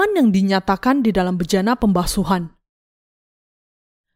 iman yang dinyatakan di dalam bejana pembasuhan.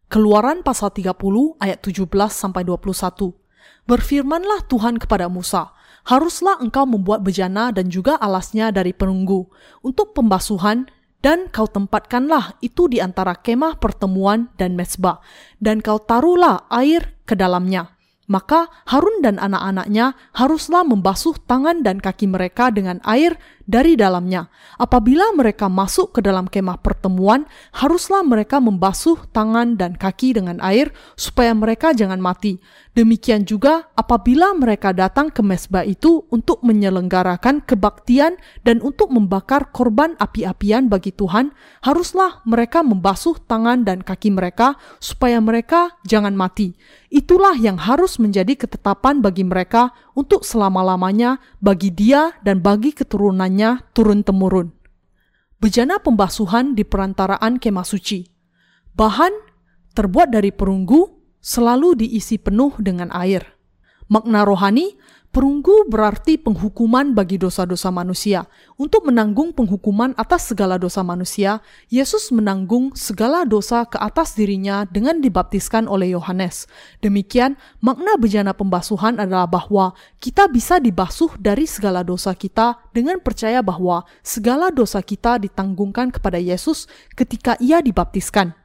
Keluaran pasal 30 ayat 17 sampai 21. Berfirmanlah Tuhan kepada Musa, haruslah engkau membuat bejana dan juga alasnya dari perunggu untuk pembasuhan dan kau tempatkanlah itu di antara kemah pertemuan dan mesbah dan kau taruhlah air ke dalamnya maka Harun dan anak-anaknya haruslah membasuh tangan dan kaki mereka dengan air dari dalamnya. Apabila mereka masuk ke dalam kemah pertemuan, haruslah mereka membasuh tangan dan kaki dengan air supaya mereka jangan mati. Demikian juga apabila mereka datang ke mesbah itu untuk menyelenggarakan kebaktian dan untuk membakar korban api-apian bagi Tuhan, haruslah mereka membasuh tangan dan kaki mereka supaya mereka jangan mati. Itulah yang harus menjadi ketetapan bagi mereka untuk selama-lamanya bagi dia dan bagi keturunannya turun-temurun. Bejana pembasuhan di perantaraan kemah suci. Bahan terbuat dari perunggu selalu diisi penuh dengan air. Makna rohani, perunggu berarti penghukuman bagi dosa-dosa manusia. Untuk menanggung penghukuman atas segala dosa manusia, Yesus menanggung segala dosa ke atas dirinya dengan dibaptiskan oleh Yohanes. Demikian, makna bejana pembasuhan adalah bahwa kita bisa dibasuh dari segala dosa kita dengan percaya bahwa segala dosa kita ditanggungkan kepada Yesus ketika ia dibaptiskan.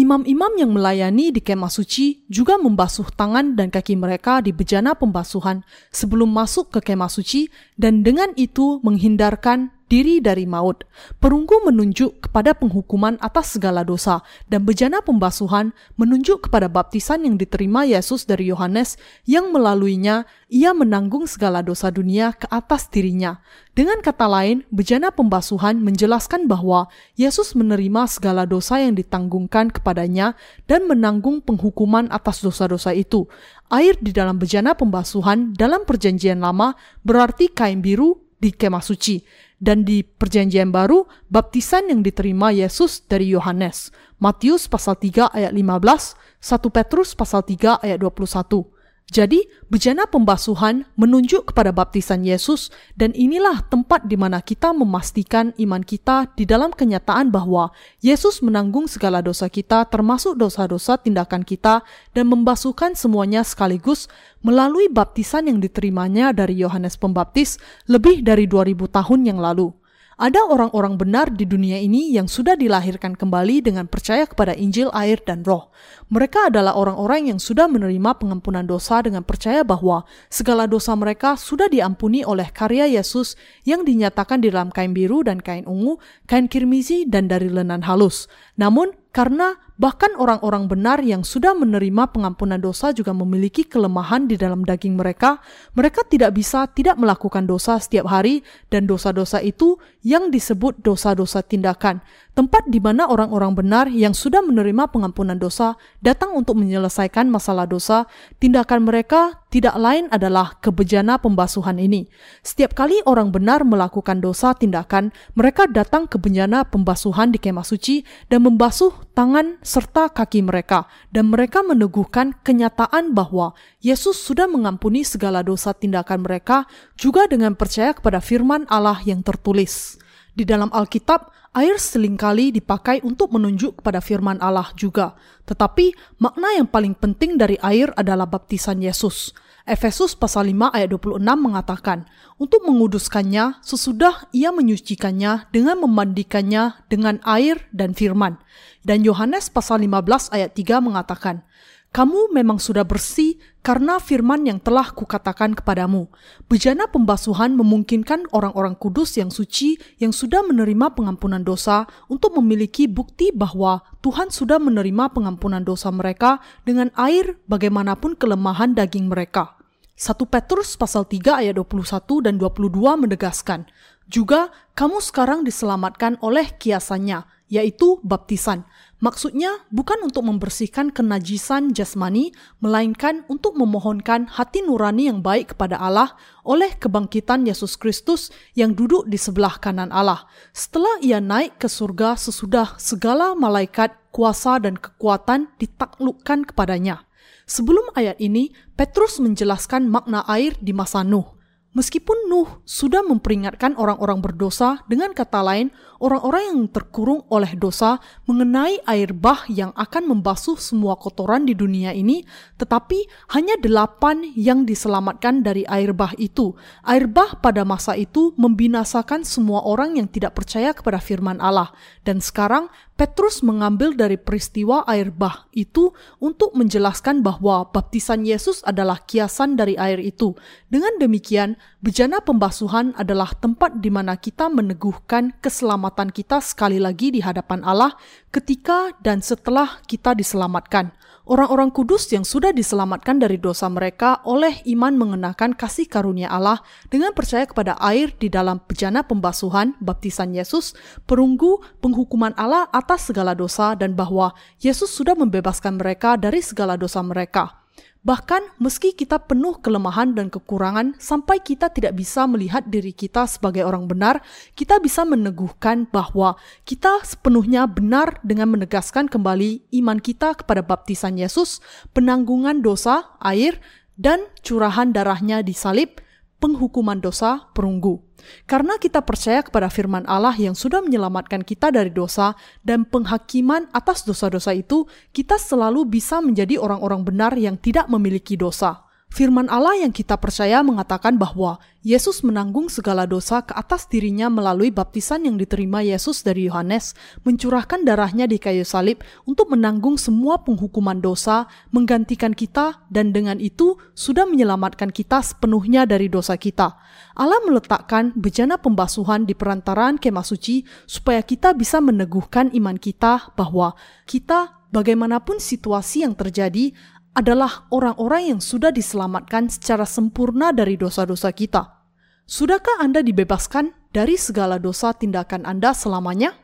Imam-imam yang melayani di kemah suci juga membasuh tangan dan kaki mereka di bejana pembasuhan sebelum masuk ke kemah suci dan dengan itu menghindarkan diri dari maut. Perunggu menunjuk kepada penghukuman atas segala dosa, dan bejana pembasuhan menunjuk kepada baptisan yang diterima Yesus dari Yohanes, yang melaluinya ia menanggung segala dosa dunia ke atas dirinya. Dengan kata lain, bejana pembasuhan menjelaskan bahwa Yesus menerima segala dosa yang ditanggungkan kepadanya dan menanggung penghukuman atas dosa-dosa itu. Air di dalam bejana pembasuhan dalam Perjanjian Lama berarti kain biru di kemah suci dan di perjanjian baru baptisan yang diterima Yesus dari Yohanes. Matius pasal 3 ayat 15, 1 Petrus pasal 3 ayat 21. Jadi, bejana pembasuhan menunjuk kepada baptisan Yesus dan inilah tempat di mana kita memastikan iman kita di dalam kenyataan bahwa Yesus menanggung segala dosa kita termasuk dosa-dosa tindakan kita dan membasuhkan semuanya sekaligus melalui baptisan yang diterimanya dari Yohanes Pembaptis lebih dari 2000 tahun yang lalu. Ada orang-orang benar di dunia ini yang sudah dilahirkan kembali dengan percaya kepada Injil, air, dan Roh. Mereka adalah orang-orang yang sudah menerima pengampunan dosa dengan percaya bahwa segala dosa mereka sudah diampuni oleh karya Yesus yang dinyatakan di dalam kain biru dan kain ungu, kain kirmizi, dan dari lenan halus. Namun, karena bahkan orang-orang benar yang sudah menerima pengampunan dosa juga memiliki kelemahan di dalam daging mereka, mereka tidak bisa tidak melakukan dosa setiap hari dan dosa-dosa itu yang disebut dosa-dosa tindakan. Tempat di mana orang-orang benar yang sudah menerima pengampunan dosa datang untuk menyelesaikan masalah dosa, tindakan mereka tidak lain adalah kebejana pembasuhan ini. Setiap kali orang benar melakukan dosa tindakan, mereka datang ke bejana pembasuhan di kemah suci dan membasuh tangan serta kaki mereka, dan mereka meneguhkan kenyataan bahwa Yesus sudah mengampuni segala dosa tindakan mereka juga dengan percaya kepada firman Allah yang tertulis. Di dalam Alkitab, air sering kali dipakai untuk menunjuk kepada firman Allah juga. Tetapi makna yang paling penting dari air adalah baptisan Yesus. Efesus pasal 5 ayat 26 mengatakan, untuk menguduskannya sesudah ia menyucikannya dengan memandikannya dengan air dan firman. Dan Yohanes pasal 15 ayat 3 mengatakan, kamu memang sudah bersih karena firman yang telah kukatakan kepadamu. Bejana pembasuhan memungkinkan orang-orang kudus yang suci yang sudah menerima pengampunan dosa untuk memiliki bukti bahwa Tuhan sudah menerima pengampunan dosa mereka dengan air bagaimanapun kelemahan daging mereka. 1 Petrus pasal 3 ayat 21 dan 22 menegaskan, juga kamu sekarang diselamatkan oleh kiasannya, yaitu baptisan. Maksudnya bukan untuk membersihkan kenajisan jasmani, melainkan untuk memohonkan hati nurani yang baik kepada Allah oleh kebangkitan Yesus Kristus yang duduk di sebelah kanan Allah. Setelah ia naik ke surga sesudah segala malaikat, kuasa, dan kekuatan ditaklukkan kepadanya. Sebelum ayat ini, Petrus menjelaskan makna air di masa Nuh. Meskipun Nuh sudah memperingatkan orang-orang berdosa, dengan kata lain, orang-orang yang terkurung oleh dosa mengenai air bah yang akan membasuh semua kotoran di dunia ini, tetapi hanya delapan yang diselamatkan dari air bah itu. Air bah pada masa itu membinasakan semua orang yang tidak percaya kepada firman Allah. Dan sekarang Petrus mengambil dari peristiwa air bah itu untuk menjelaskan bahwa baptisan Yesus adalah kiasan dari air itu. Dengan demikian, bejana pembasuhan adalah tempat di mana kita meneguhkan keselamatan kita sekali lagi di hadapan Allah ketika dan setelah kita diselamatkan. Orang-orang kudus yang sudah diselamatkan dari dosa mereka oleh iman mengenakan kasih karunia Allah dengan percaya kepada air di dalam bejana pembasuhan, baptisan Yesus, perunggu penghukuman Allah atas segala dosa dan bahwa Yesus sudah membebaskan mereka dari segala dosa mereka. Bahkan meski kita penuh kelemahan dan kekurangan sampai kita tidak bisa melihat diri kita sebagai orang benar, kita bisa meneguhkan bahwa kita sepenuhnya benar dengan menegaskan kembali iman kita kepada baptisan Yesus, penanggungan dosa, air, dan curahan darahnya di salib, penghukuman dosa, perunggu. Karena kita percaya kepada firman Allah yang sudah menyelamatkan kita dari dosa dan penghakiman atas dosa-dosa itu, kita selalu bisa menjadi orang-orang benar yang tidak memiliki dosa. Firman Allah yang kita percaya mengatakan bahwa Yesus menanggung segala dosa ke atas dirinya melalui baptisan yang diterima Yesus dari Yohanes, mencurahkan darahnya di kayu salib untuk menanggung semua penghukuman dosa, menggantikan kita, dan dengan itu sudah menyelamatkan kita sepenuhnya dari dosa kita. Allah meletakkan bejana pembasuhan di perantaraan kemah suci supaya kita bisa meneguhkan iman kita bahwa kita bagaimanapun situasi yang terjadi adalah orang-orang yang sudah diselamatkan secara sempurna dari dosa-dosa kita. Sudahkah Anda dibebaskan dari segala dosa tindakan Anda selamanya?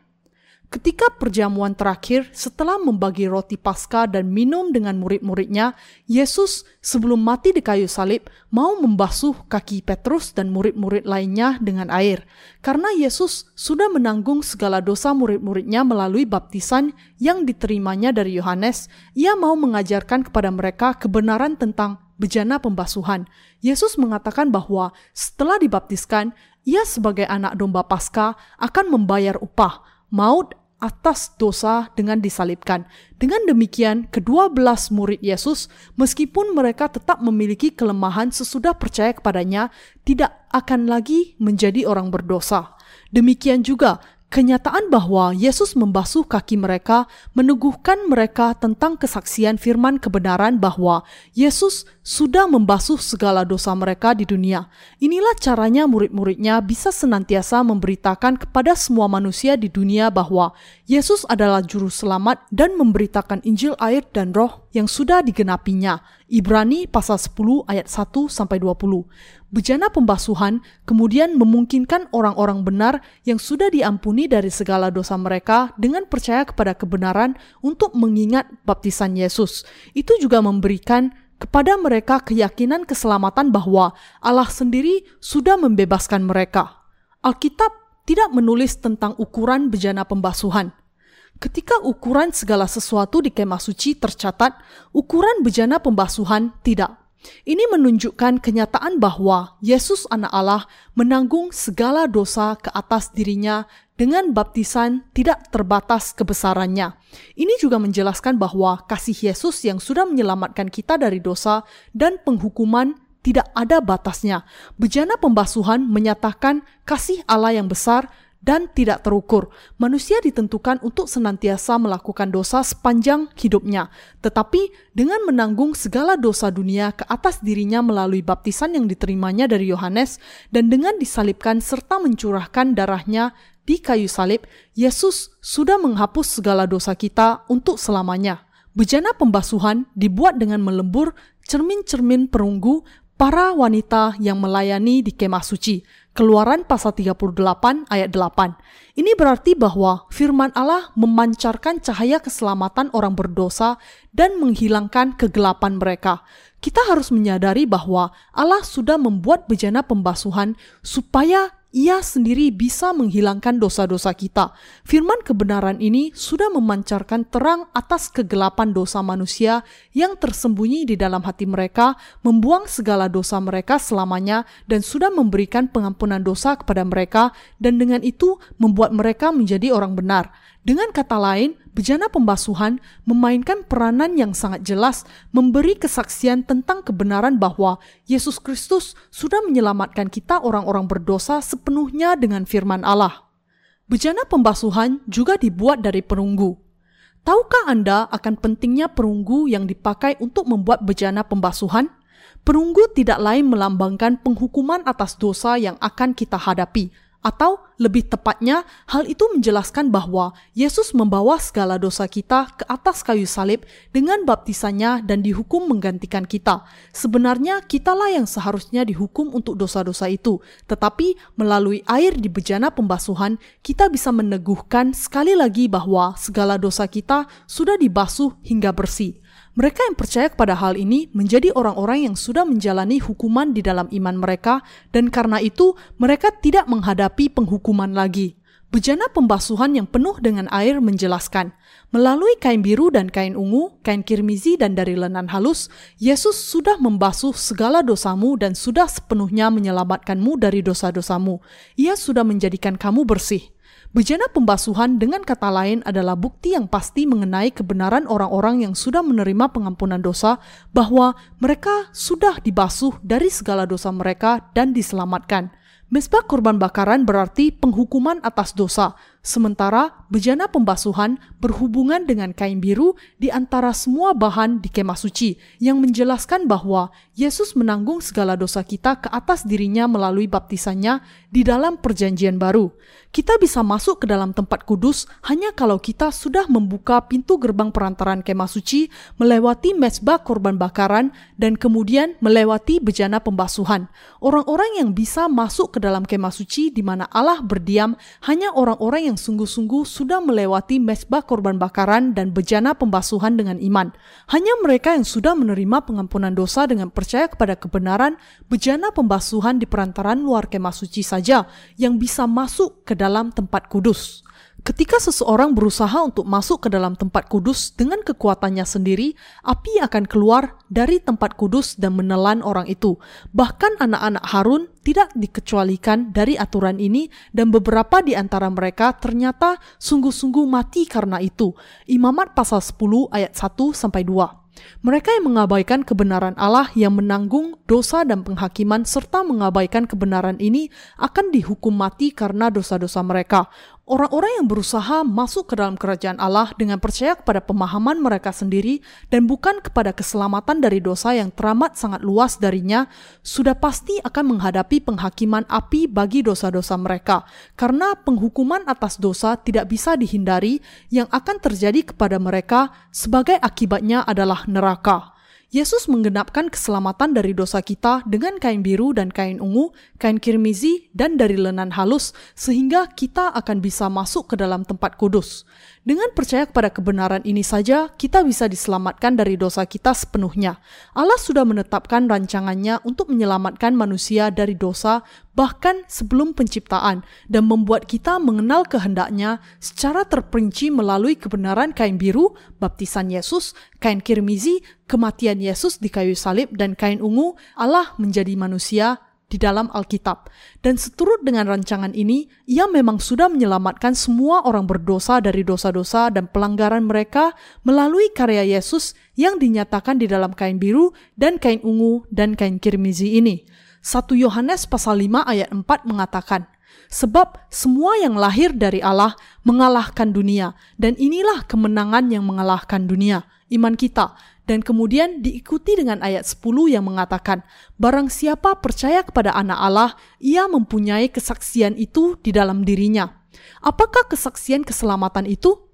Ketika perjamuan terakhir setelah membagi roti Paskah dan minum dengan murid-muridnya, Yesus sebelum mati di kayu salib mau membasuh kaki Petrus dan murid-murid lainnya dengan air. Karena Yesus sudah menanggung segala dosa murid-muridnya melalui baptisan yang diterimanya dari Yohanes, ia mau mengajarkan kepada mereka kebenaran tentang bejana pembasuhan. Yesus mengatakan bahwa setelah dibaptiskan, ia sebagai anak domba Paskah akan membayar upah maut atas dosa dengan disalibkan. Dengan demikian, kedua belas murid Yesus, meskipun mereka tetap memiliki kelemahan sesudah percaya kepadanya, tidak akan lagi menjadi orang berdosa. Demikian juga Kenyataan bahwa Yesus membasuh kaki mereka meneguhkan mereka tentang kesaksian firman kebenaran bahwa Yesus sudah membasuh segala dosa mereka di dunia. Inilah caranya murid-muridnya bisa senantiasa memberitakan kepada semua manusia di dunia bahwa Yesus adalah juru selamat dan memberitakan Injil air dan roh yang sudah digenapinya. Ibrani pasal 10 ayat 1 sampai 20. Bejana pembasuhan kemudian memungkinkan orang-orang benar yang sudah diampuni dari segala dosa mereka dengan percaya kepada kebenaran untuk mengingat baptisan Yesus. Itu juga memberikan kepada mereka keyakinan keselamatan bahwa Allah sendiri sudah membebaskan mereka. Alkitab tidak menulis tentang ukuran bejana pembasuhan. Ketika ukuran segala sesuatu di kemah suci tercatat, ukuran bejana pembasuhan tidak. Ini menunjukkan kenyataan bahwa Yesus Anak Allah menanggung segala dosa ke atas dirinya dengan baptisan tidak terbatas kebesarannya. Ini juga menjelaskan bahwa kasih Yesus yang sudah menyelamatkan kita dari dosa dan penghukuman tidak ada batasnya. Bejana pembasuhan menyatakan kasih Allah yang besar dan tidak terukur. Manusia ditentukan untuk senantiasa melakukan dosa sepanjang hidupnya, tetapi dengan menanggung segala dosa dunia ke atas dirinya melalui baptisan yang diterimanya dari Yohanes dan dengan disalibkan serta mencurahkan darahnya di kayu salib, Yesus sudah menghapus segala dosa kita untuk selamanya. Bejana pembasuhan dibuat dengan melembur cermin-cermin perunggu para wanita yang melayani di kemah suci Keluaran pasal 38 ayat 8. Ini berarti bahwa firman Allah memancarkan cahaya keselamatan orang berdosa dan menghilangkan kegelapan mereka. Kita harus menyadari bahwa Allah sudah membuat bejana pembasuhan supaya ia sendiri bisa menghilangkan dosa-dosa kita. Firman kebenaran ini sudah memancarkan terang atas kegelapan dosa manusia yang tersembunyi di dalam hati mereka, membuang segala dosa mereka selamanya, dan sudah memberikan pengampunan dosa kepada mereka, dan dengan itu membuat mereka menjadi orang benar. Dengan kata lain, bejana pembasuhan memainkan peranan yang sangat jelas memberi kesaksian tentang kebenaran bahwa Yesus Kristus sudah menyelamatkan kita orang-orang berdosa sepenuhnya dengan firman Allah. Bejana pembasuhan juga dibuat dari perunggu. Tahukah Anda akan pentingnya perunggu yang dipakai untuk membuat bejana pembasuhan? Perunggu tidak lain melambangkan penghukuman atas dosa yang akan kita hadapi, atau lebih tepatnya, hal itu menjelaskan bahwa Yesus membawa segala dosa kita ke atas kayu salib dengan baptisannya dan dihukum menggantikan kita. Sebenarnya kitalah yang seharusnya dihukum untuk dosa-dosa itu, tetapi melalui air di bejana pembasuhan, kita bisa meneguhkan sekali lagi bahwa segala dosa kita sudah dibasuh hingga bersih. Mereka yang percaya kepada hal ini menjadi orang-orang yang sudah menjalani hukuman di dalam iman mereka, dan karena itu mereka tidak menghadapi penghukuman lagi. Bejana pembasuhan yang penuh dengan air menjelaskan, melalui kain biru dan kain ungu, kain kirmizi dan dari lenan halus, Yesus sudah membasuh segala dosamu dan sudah sepenuhnya menyelamatkanmu dari dosa-dosamu. Ia sudah menjadikan kamu bersih. Bejana pembasuhan dengan kata lain adalah bukti yang pasti mengenai kebenaran orang-orang yang sudah menerima pengampunan dosa bahwa mereka sudah dibasuh dari segala dosa mereka dan diselamatkan. Mesbah korban bakaran berarti penghukuman atas dosa, sementara bejana pembasuhan berhubungan dengan kain biru di antara semua bahan di kemah suci yang menjelaskan bahwa Yesus menanggung segala dosa kita ke atas dirinya melalui baptisannya di dalam perjanjian baru. Kita bisa masuk ke dalam tempat kudus hanya kalau kita sudah membuka pintu gerbang perantaran kemah suci, melewati mesbah korban bakaran, dan kemudian melewati bejana pembasuhan. Orang-orang yang bisa masuk ke dalam kemah suci di mana Allah berdiam hanya orang-orang yang sungguh-sungguh sudah melewati mesbah korban bakaran dan bejana pembasuhan dengan iman. Hanya mereka yang sudah menerima pengampunan dosa dengan percaya kepada kebenaran bejana pembasuhan di perantaran luar kemah suci saja yang bisa masuk ke dalam tempat kudus. Ketika seseorang berusaha untuk masuk ke dalam tempat kudus dengan kekuatannya sendiri, api akan keluar dari tempat kudus dan menelan orang itu. Bahkan anak-anak Harun tidak dikecualikan dari aturan ini dan beberapa di antara mereka ternyata sungguh-sungguh mati karena itu. Imamat pasal 10 ayat 1 sampai 2. Mereka yang mengabaikan kebenaran Allah yang menanggung dosa dan penghakiman serta mengabaikan kebenaran ini akan dihukum mati karena dosa-dosa mereka. Orang-orang yang berusaha masuk ke dalam kerajaan Allah dengan percaya kepada pemahaman mereka sendiri dan bukan kepada keselamatan dari dosa yang teramat sangat luas darinya, sudah pasti akan menghadapi penghakiman api bagi dosa-dosa mereka, karena penghukuman atas dosa tidak bisa dihindari yang akan terjadi kepada mereka sebagai akibatnya adalah neraka. Yesus menggenapkan keselamatan dari dosa kita dengan kain biru dan kain ungu, kain kirmizi, dan dari lenan halus, sehingga kita akan bisa masuk ke dalam tempat kudus. Dengan percaya kepada kebenaran ini saja, kita bisa diselamatkan dari dosa kita sepenuhnya. Allah sudah menetapkan rancangannya untuk menyelamatkan manusia dari dosa bahkan sebelum penciptaan dan membuat kita mengenal kehendaknya secara terperinci melalui kebenaran kain biru, baptisan Yesus, kain kirmizi, kematian Yesus di kayu salib, dan kain ungu, Allah menjadi manusia di dalam Alkitab. Dan seturut dengan rancangan ini, ia memang sudah menyelamatkan semua orang berdosa dari dosa-dosa dan pelanggaran mereka melalui karya Yesus yang dinyatakan di dalam kain biru dan kain ungu dan kain kirmizi ini. 1 Yohanes pasal 5 ayat 4 mengatakan, Sebab semua yang lahir dari Allah mengalahkan dunia, dan inilah kemenangan yang mengalahkan dunia, iman kita dan kemudian diikuti dengan ayat 10 yang mengatakan, Barang siapa percaya kepada anak Allah, ia mempunyai kesaksian itu di dalam dirinya. Apakah kesaksian keselamatan itu?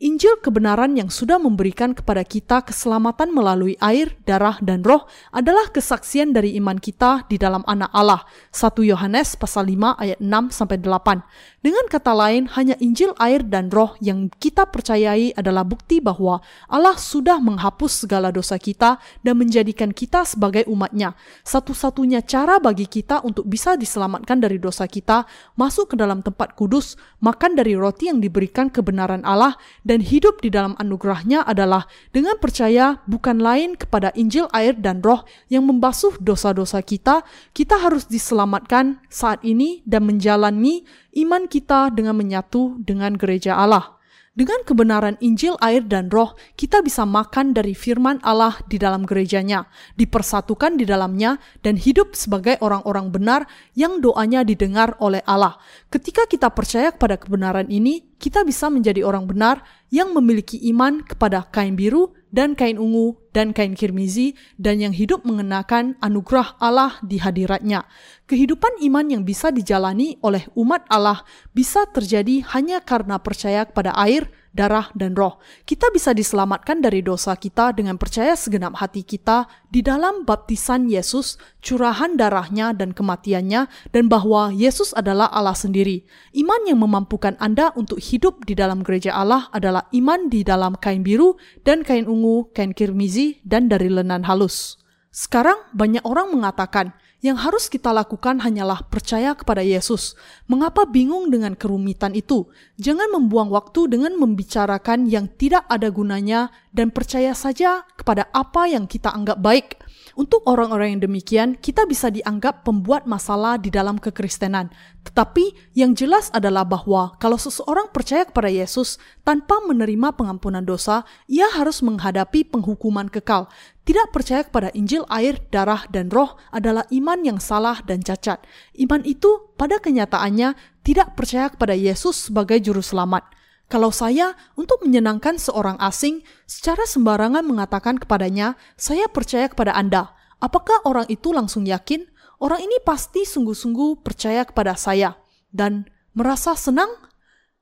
Injil kebenaran yang sudah memberikan kepada kita keselamatan melalui air, darah, dan roh adalah kesaksian dari iman kita di dalam anak Allah. 1 Yohanes pasal 5 ayat 6 sampai 8. Dengan kata lain, hanya Injil air dan roh yang kita percayai adalah bukti bahwa Allah sudah menghapus segala dosa kita dan menjadikan kita sebagai umatnya. Satu-satunya cara bagi kita untuk bisa diselamatkan dari dosa kita, masuk ke dalam tempat kudus, makan dari roti yang diberikan kebenaran Allah, dan hidup di dalam anugerahnya adalah dengan percaya bukan lain kepada Injil air dan roh yang membasuh dosa-dosa kita, kita harus diselamatkan saat ini dan menjalani iman kita dengan menyatu dengan gereja Allah. Dengan kebenaran Injil, air, dan roh, kita bisa makan dari firman Allah di dalam gerejanya, dipersatukan di dalamnya, dan hidup sebagai orang-orang benar yang doanya didengar oleh Allah. Ketika kita percaya kepada kebenaran ini, kita bisa menjadi orang benar yang memiliki iman kepada kain biru dan kain ungu dan kain kirmizi dan yang hidup mengenakan anugerah Allah di hadiratnya. Kehidupan iman yang bisa dijalani oleh umat Allah bisa terjadi hanya karena percaya kepada air, darah, dan roh. Kita bisa diselamatkan dari dosa kita dengan percaya segenap hati kita di dalam baptisan Yesus, curahan darahnya dan kematiannya, dan bahwa Yesus adalah Allah sendiri. Iman yang memampukan Anda untuk hidup di dalam gereja Allah adalah iman di dalam kain biru dan kain ungu, kain kirmizi, dan dari lenan halus. Sekarang banyak orang mengatakan, yang harus kita lakukan hanyalah percaya kepada Yesus. Mengapa bingung dengan kerumitan itu? Jangan membuang waktu dengan membicarakan yang tidak ada gunanya dan percaya saja kepada apa yang kita anggap baik. Untuk orang-orang yang demikian, kita bisa dianggap pembuat masalah di dalam kekristenan. Tetapi yang jelas adalah bahwa kalau seseorang percaya kepada Yesus tanpa menerima pengampunan dosa, ia harus menghadapi penghukuman kekal. Tidak percaya kepada Injil air, darah, dan roh adalah iman yang salah dan cacat. Iman itu pada kenyataannya tidak percaya kepada Yesus sebagai juru selamat. Kalau saya, untuk menyenangkan seorang asing, secara sembarangan mengatakan kepadanya, "Saya percaya kepada Anda," apakah orang itu langsung yakin orang ini pasti sungguh-sungguh percaya kepada saya dan merasa senang?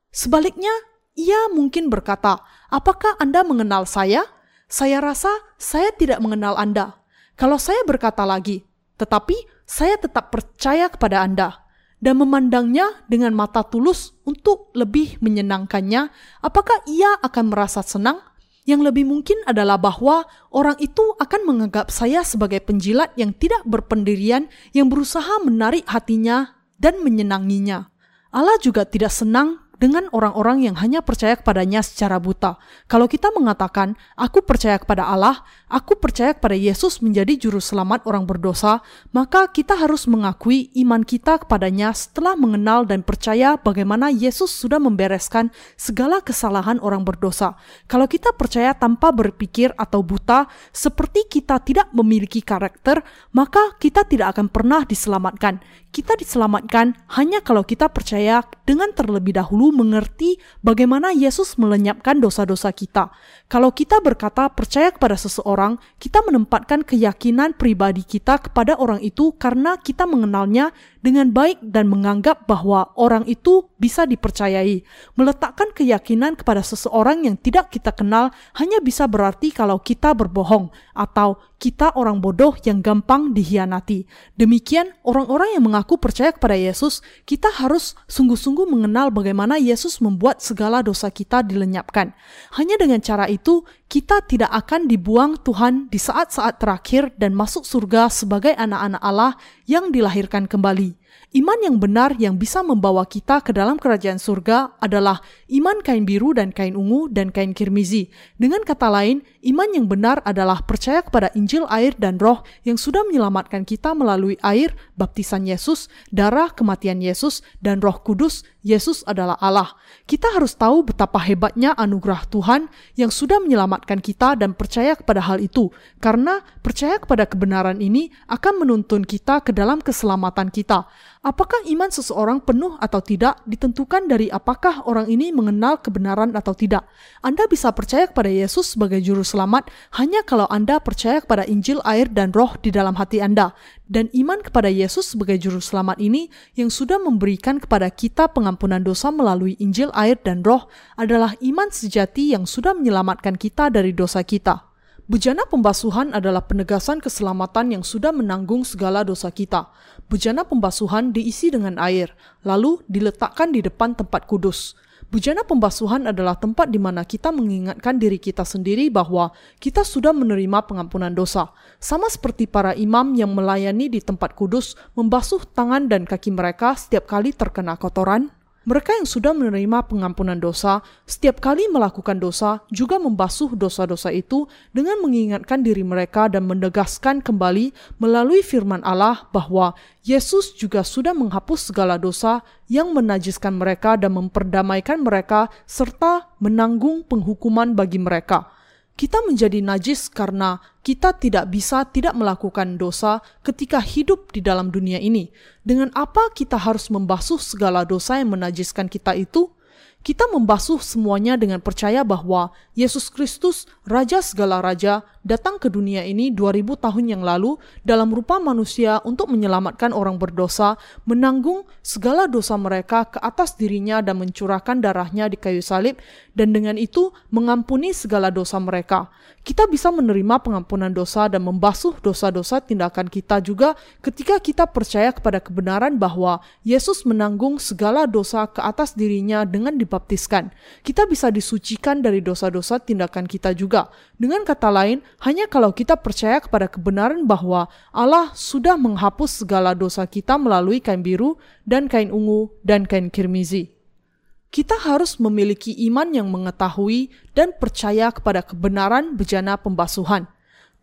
Sebaliknya, ia mungkin berkata, "Apakah Anda mengenal saya?" Saya rasa saya tidak mengenal Anda. Kalau saya berkata lagi, tetapi saya tetap percaya kepada Anda dan memandangnya dengan mata tulus untuk lebih menyenangkannya, apakah ia akan merasa senang? Yang lebih mungkin adalah bahwa orang itu akan menganggap saya sebagai penjilat yang tidak berpendirian yang berusaha menarik hatinya dan menyenanginya. Allah juga tidak senang dengan orang-orang yang hanya percaya kepadanya secara buta. Kalau kita mengatakan, "Aku percaya kepada Allah, aku percaya kepada Yesus menjadi juru selamat orang berdosa," maka kita harus mengakui iman kita kepadanya setelah mengenal dan percaya bagaimana Yesus sudah membereskan segala kesalahan orang berdosa. Kalau kita percaya tanpa berpikir atau buta, seperti kita tidak memiliki karakter, maka kita tidak akan pernah diselamatkan. Kita diselamatkan hanya kalau kita percaya dengan terlebih dahulu mengerti bagaimana Yesus melenyapkan dosa-dosa kita. Kalau kita berkata percaya kepada seseorang, kita menempatkan keyakinan pribadi kita kepada orang itu karena kita mengenalnya dengan baik dan menganggap bahwa orang itu bisa dipercayai. Meletakkan keyakinan kepada seseorang yang tidak kita kenal hanya bisa berarti kalau kita berbohong atau kita orang bodoh yang gampang dihianati. Demikian, orang-orang yang mengaku percaya kepada Yesus, kita harus sungguh-sungguh mengenal bagaimana Yesus membuat segala dosa kita dilenyapkan. Hanya dengan cara itu, kita tidak akan dibuang Tuhan di saat-saat terakhir dan masuk surga sebagai anak-anak Allah yang dilahirkan kembali. Iman yang benar yang bisa membawa kita ke dalam kerajaan surga adalah iman kain biru dan kain ungu dan kain kirmizi. Dengan kata lain, iman yang benar adalah percaya kepada Injil air dan roh yang sudah menyelamatkan kita melalui air, baptisan Yesus, darah kematian Yesus, dan roh kudus, Yesus adalah Allah. Kita harus tahu betapa hebatnya anugerah Tuhan yang sudah menyelamatkan kita dan percaya kepada hal itu. Karena percaya kepada kebenaran ini akan menuntun kita ke dalam keselamatan kita. Apakah iman seseorang penuh atau tidak ditentukan dari apakah orang ini mengenal kebenaran atau tidak. Anda bisa percaya kepada Yesus sebagai juru selamat hanya kalau Anda percaya kepada Injil, air, dan roh di dalam hati Anda. Dan iman kepada Yesus sebagai juru selamat ini yang sudah memberikan kepada kita pengampunan dosa melalui Injil, air, dan roh adalah iman sejati yang sudah menyelamatkan kita dari dosa kita. Bejana pembasuhan adalah penegasan keselamatan yang sudah menanggung segala dosa kita. Bejana pembasuhan diisi dengan air, lalu diletakkan di depan tempat kudus. Bejana pembasuhan adalah tempat di mana kita mengingatkan diri kita sendiri bahwa kita sudah menerima pengampunan dosa. Sama seperti para imam yang melayani di tempat kudus membasuh tangan dan kaki mereka setiap kali terkena kotoran, mereka yang sudah menerima pengampunan dosa, setiap kali melakukan dosa, juga membasuh dosa-dosa itu dengan mengingatkan diri mereka dan menegaskan kembali melalui firman Allah bahwa Yesus juga sudah menghapus segala dosa yang menajiskan mereka dan memperdamaikan mereka serta menanggung penghukuman bagi mereka. Kita menjadi najis karena kita tidak bisa tidak melakukan dosa ketika hidup di dalam dunia ini. Dengan apa kita harus membasuh segala dosa yang menajiskan kita itu? Kita membasuh semuanya dengan percaya bahwa Yesus Kristus, Raja segala raja, datang ke dunia ini 2000 tahun yang lalu dalam rupa manusia untuk menyelamatkan orang berdosa, menanggung segala dosa mereka ke atas dirinya dan mencurahkan darahnya di kayu salib, dan dengan itu mengampuni segala dosa mereka. Kita bisa menerima pengampunan dosa dan membasuh dosa-dosa tindakan kita juga ketika kita percaya kepada kebenaran bahwa Yesus menanggung segala dosa ke atas dirinya dengan dibaptiskan. Kita bisa disucikan dari dosa-dosa tindakan kita juga. Dengan kata lain, hanya kalau kita percaya kepada kebenaran bahwa Allah sudah menghapus segala dosa kita melalui kain biru dan kain ungu dan kain kirmizi. Kita harus memiliki iman yang mengetahui dan percaya kepada kebenaran bejana pembasuhan.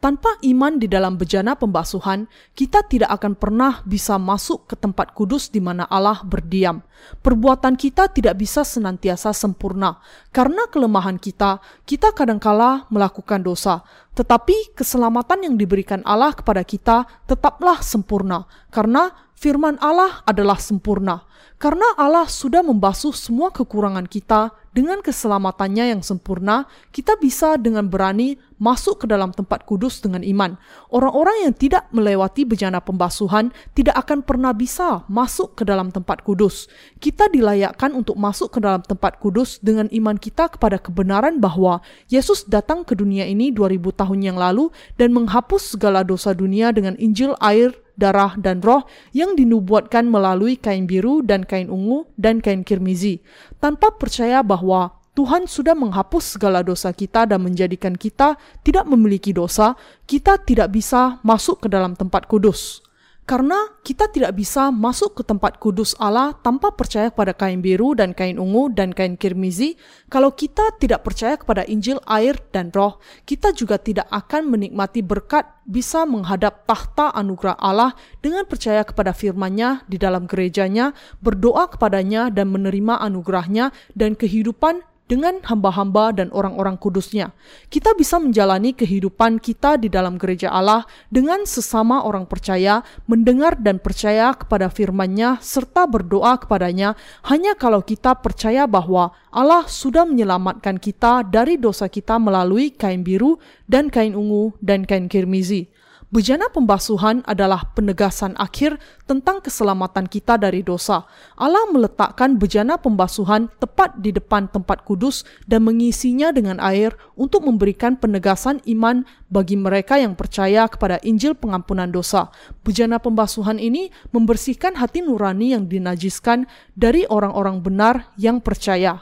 Tanpa iman di dalam bejana pembasuhan, kita tidak akan pernah bisa masuk ke tempat kudus di mana Allah berdiam. Perbuatan kita tidak bisa senantiasa sempurna. Karena kelemahan kita, kita kadangkala melakukan dosa. Tetapi keselamatan yang diberikan Allah kepada kita tetaplah sempurna. Karena firman Allah adalah sempurna. Karena Allah sudah membasuh semua kekurangan kita dengan keselamatannya yang sempurna, kita bisa dengan berani masuk ke dalam tempat kudus dengan iman. Orang-orang yang tidak melewati bejana pembasuhan tidak akan pernah bisa masuk ke dalam tempat kudus. Kita dilayakkan untuk masuk ke dalam tempat kudus dengan iman kita kepada kebenaran bahwa Yesus datang ke dunia ini 2000 tahun yang lalu dan menghapus segala dosa dunia dengan Injil, air, darah, dan roh yang dinubuatkan melalui kain biru dan kain ungu dan kain kirmizi. Tanpa percaya bahwa Tuhan sudah menghapus segala dosa kita dan menjadikan kita tidak memiliki dosa, kita tidak bisa masuk ke dalam tempat kudus. Karena kita tidak bisa masuk ke tempat kudus Allah tanpa percaya kepada kain biru dan kain ungu dan kain kirmizi, kalau kita tidak percaya kepada Injil, air, dan roh, kita juga tidak akan menikmati berkat bisa menghadap tahta anugerah Allah dengan percaya kepada firman-Nya di dalam gerejanya, berdoa kepadanya dan menerima anugerahnya dan kehidupan dengan hamba-hamba dan orang-orang kudusnya. Kita bisa menjalani kehidupan kita di dalam gereja Allah dengan sesama orang percaya, mendengar dan percaya kepada firman-Nya serta berdoa kepadanya hanya kalau kita percaya bahwa Allah sudah menyelamatkan kita dari dosa kita melalui kain biru dan kain ungu dan kain kirmizi. Bejana pembasuhan adalah penegasan akhir tentang keselamatan kita dari dosa. Allah meletakkan bejana pembasuhan tepat di depan tempat kudus dan mengisinya dengan air untuk memberikan penegasan iman bagi mereka yang percaya kepada Injil pengampunan dosa. Bejana pembasuhan ini membersihkan hati nurani yang dinajiskan dari orang-orang benar yang percaya.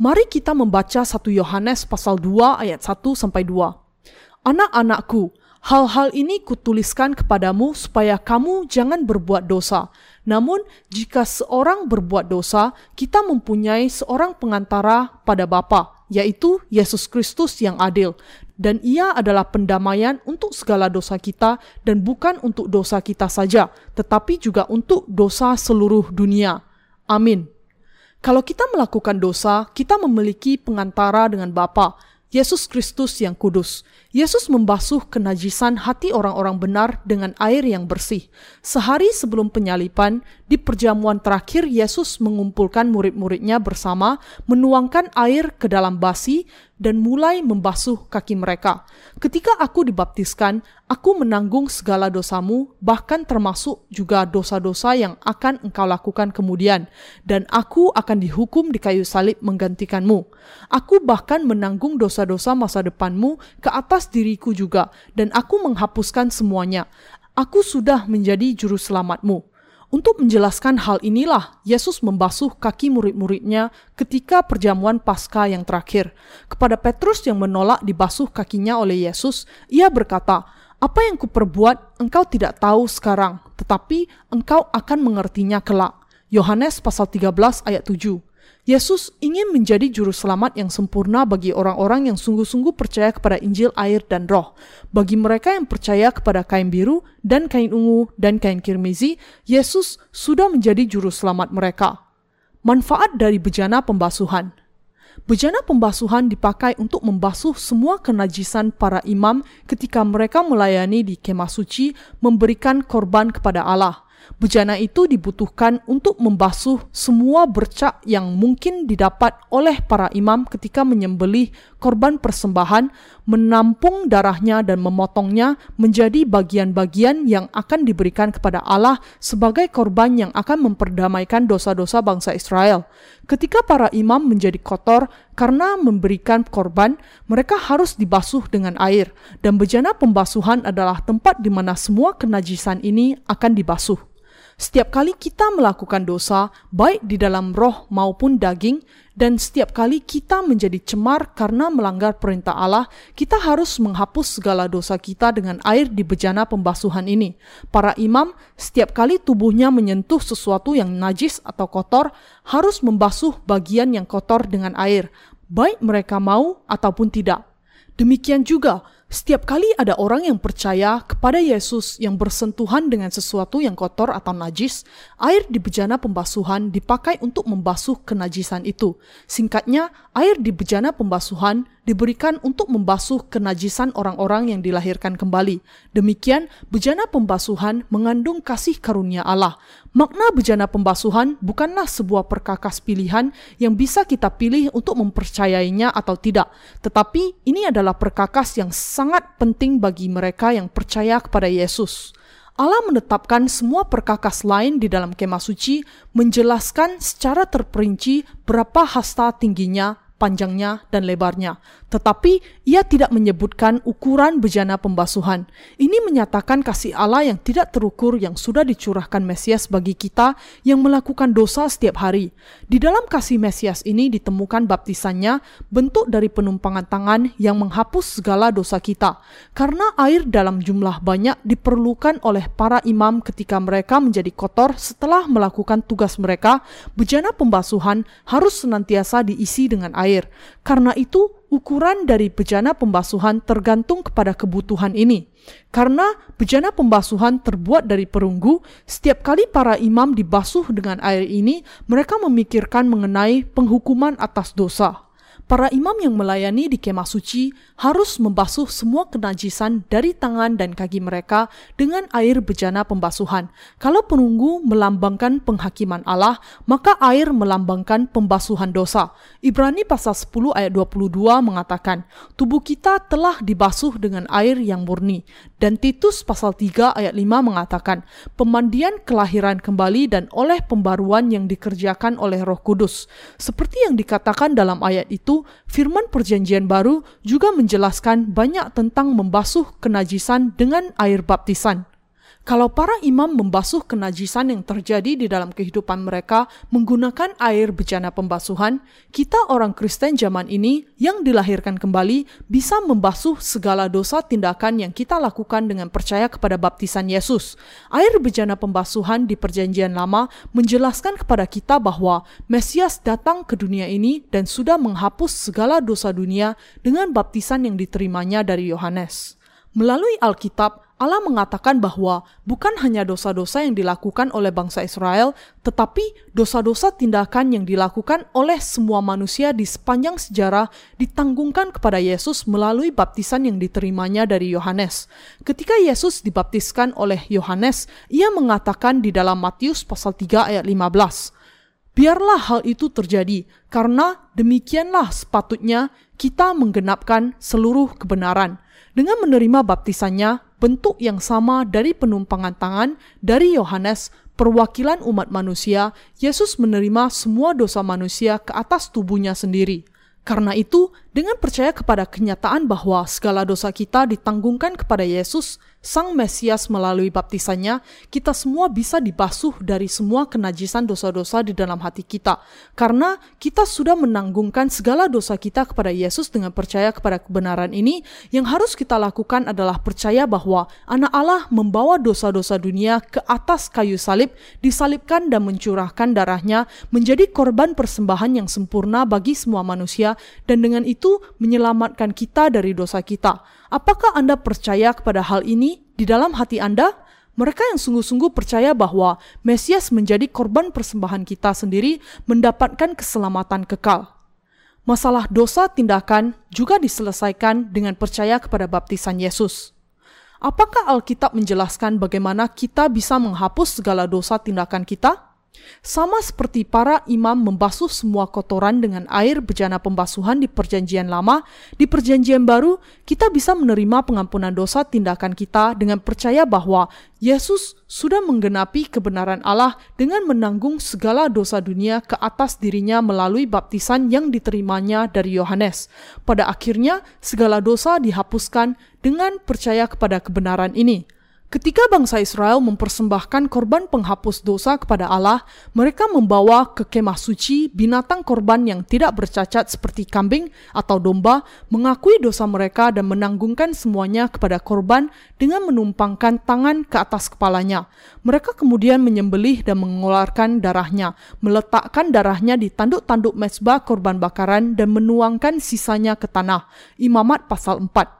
Mari kita membaca 1 Yohanes pasal 2 ayat 1 sampai 2. Anak-anakku, Hal-hal ini kutuliskan kepadamu supaya kamu jangan berbuat dosa. Namun, jika seorang berbuat dosa, kita mempunyai seorang pengantara pada Bapa, yaitu Yesus Kristus yang adil. Dan ia adalah pendamaian untuk segala dosa kita dan bukan untuk dosa kita saja, tetapi juga untuk dosa seluruh dunia. Amin. Kalau kita melakukan dosa, kita memiliki pengantara dengan Bapa, Yesus Kristus yang kudus. Yesus membasuh kenajisan hati orang-orang benar dengan air yang bersih. Sehari sebelum penyalipan, di perjamuan terakhir Yesus mengumpulkan murid-muridnya bersama, menuangkan air ke dalam basi, dan mulai membasuh kaki mereka. Ketika aku dibaptiskan, aku menanggung segala dosamu, bahkan termasuk juga dosa-dosa yang akan engkau lakukan kemudian, dan aku akan dihukum di kayu salib menggantikanmu. Aku bahkan menanggung dosa-dosa masa depanmu ke atas diriku juga, dan aku menghapuskan semuanya. Aku sudah menjadi juru selamatmu. Untuk menjelaskan hal inilah, Yesus membasuh kaki murid-muridnya ketika perjamuan Paskah yang terakhir. Kepada Petrus yang menolak dibasuh kakinya oleh Yesus, ia berkata, apa yang kuperbuat engkau tidak tahu sekarang, tetapi engkau akan mengertinya kelak. Yohanes pasal 13 ayat 7. Yesus ingin menjadi juru selamat yang sempurna bagi orang-orang yang sungguh-sungguh percaya kepada Injil, air, dan roh. Bagi mereka yang percaya kepada kain biru dan kain ungu dan kain kirmizi, Yesus sudah menjadi juru selamat mereka. Manfaat dari bejana pembasuhan Bejana pembasuhan dipakai untuk membasuh semua kenajisan para imam ketika mereka melayani di kemah suci memberikan korban kepada Allah. Bejana itu dibutuhkan untuk membasuh semua bercak yang mungkin didapat oleh para imam ketika menyembelih korban persembahan, menampung darahnya dan memotongnya menjadi bagian-bagian yang akan diberikan kepada Allah sebagai korban yang akan memperdamaikan dosa-dosa bangsa Israel. Ketika para imam menjadi kotor karena memberikan korban, mereka harus dibasuh dengan air, dan bejana pembasuhan adalah tempat di mana semua kenajisan ini akan dibasuh. Setiap kali kita melakukan dosa, baik di dalam roh maupun daging, dan setiap kali kita menjadi cemar karena melanggar perintah Allah, kita harus menghapus segala dosa kita dengan air di bejana pembasuhan ini. Para imam, setiap kali tubuhnya menyentuh sesuatu yang najis atau kotor, harus membasuh bagian yang kotor dengan air, baik mereka mau ataupun tidak. Demikian juga, setiap kali ada orang yang percaya kepada Yesus yang bersentuhan dengan sesuatu yang kotor atau najis, air di bejana pembasuhan dipakai untuk membasuh kenajisan itu. Singkatnya, air di bejana pembasuhan diberikan untuk membasuh kenajisan orang-orang yang dilahirkan kembali. Demikian, bejana pembasuhan mengandung kasih karunia Allah. Makna bejana pembasuhan bukanlah sebuah perkakas pilihan yang bisa kita pilih untuk mempercayainya atau tidak, tetapi ini adalah perkakas yang sangat penting bagi mereka yang percaya kepada Yesus. Allah menetapkan semua perkakas lain di dalam kemah suci, menjelaskan secara terperinci berapa hasta tingginya, panjangnya, dan lebarnya. Tetapi ia tidak menyebutkan ukuran bejana pembasuhan. Ini menyatakan kasih Allah yang tidak terukur yang sudah dicurahkan Mesias bagi kita yang melakukan dosa setiap hari. Di dalam kasih Mesias ini ditemukan baptisannya, bentuk dari penumpangan tangan yang menghapus segala dosa kita. Karena air dalam jumlah banyak diperlukan oleh para imam ketika mereka menjadi kotor setelah melakukan tugas mereka, bejana pembasuhan harus senantiasa diisi dengan air. Karena itu, ukuran dari bejana pembasuhan tergantung kepada kebutuhan ini. Karena bejana pembasuhan terbuat dari perunggu, setiap kali para imam dibasuh dengan air ini, mereka memikirkan mengenai penghukuman atas dosa. Para imam yang melayani di kemah suci harus membasuh semua kenajisan dari tangan dan kaki mereka dengan air bejana pembasuhan. Kalau penunggu melambangkan penghakiman Allah, maka air melambangkan pembasuhan dosa. Ibrani pasal 10 ayat 22 mengatakan, tubuh kita telah dibasuh dengan air yang murni. Dan Titus pasal 3 ayat 5 mengatakan, pemandian kelahiran kembali dan oleh pembaruan yang dikerjakan oleh roh kudus. Seperti yang dikatakan dalam ayat itu, firman perjanjian baru juga menjelaskan banyak tentang membasuh kenajisan dengan air baptisan. Kalau para imam membasuh kenajisan yang terjadi di dalam kehidupan mereka menggunakan air bejana pembasuhan, kita orang Kristen zaman ini yang dilahirkan kembali bisa membasuh segala dosa tindakan yang kita lakukan dengan percaya kepada baptisan Yesus. Air bejana pembasuhan di Perjanjian Lama menjelaskan kepada kita bahwa Mesias datang ke dunia ini dan sudah menghapus segala dosa dunia dengan baptisan yang diterimanya dari Yohanes. Melalui Alkitab, Allah mengatakan bahwa bukan hanya dosa-dosa yang dilakukan oleh bangsa Israel, tetapi dosa-dosa tindakan yang dilakukan oleh semua manusia di sepanjang sejarah ditanggungkan kepada Yesus melalui baptisan yang diterimanya dari Yohanes. Ketika Yesus dibaptiskan oleh Yohanes, ia mengatakan di dalam Matius pasal 3 ayat 15, Biarlah hal itu terjadi, karena demikianlah sepatutnya kita menggenapkan seluruh kebenaran. Dengan menerima baptisannya, bentuk yang sama dari penumpangan tangan dari Yohanes, perwakilan umat manusia, Yesus menerima semua dosa manusia ke atas tubuhnya sendiri. Karena itu, dengan percaya kepada kenyataan bahwa segala dosa kita ditanggungkan kepada Yesus, Sang Mesias melalui baptisannya, kita semua bisa dibasuh dari semua kenajisan dosa-dosa di dalam hati kita. Karena kita sudah menanggungkan segala dosa kita kepada Yesus dengan percaya kepada kebenaran ini, yang harus kita lakukan adalah percaya bahwa anak Allah membawa dosa-dosa dunia ke atas kayu salib, disalibkan dan mencurahkan darahnya menjadi korban persembahan yang sempurna bagi semua manusia, dan dengan itu menyelamatkan kita dari dosa kita. Apakah Anda percaya kepada hal ini di dalam hati Anda? Mereka yang sungguh-sungguh percaya bahwa Mesias menjadi korban persembahan kita sendiri mendapatkan keselamatan kekal. Masalah dosa tindakan juga diselesaikan dengan percaya kepada baptisan Yesus. Apakah Alkitab menjelaskan bagaimana kita bisa menghapus segala dosa tindakan kita? Sama seperti para imam membasuh semua kotoran dengan air bejana pembasuhan di perjanjian lama, di perjanjian baru kita bisa menerima pengampunan dosa tindakan kita dengan percaya bahwa Yesus sudah menggenapi kebenaran Allah dengan menanggung segala dosa dunia ke atas dirinya melalui baptisan yang diterimanya dari Yohanes. Pada akhirnya, segala dosa dihapuskan dengan percaya kepada kebenaran ini. Ketika bangsa Israel mempersembahkan korban penghapus dosa kepada Allah, mereka membawa ke kemah suci binatang korban yang tidak bercacat seperti kambing atau domba, mengakui dosa mereka dan menanggungkan semuanya kepada korban dengan menumpangkan tangan ke atas kepalanya. Mereka kemudian menyembelih dan mengeluarkan darahnya, meletakkan darahnya di tanduk-tanduk mesbah korban bakaran dan menuangkan sisanya ke tanah. Imamat pasal 4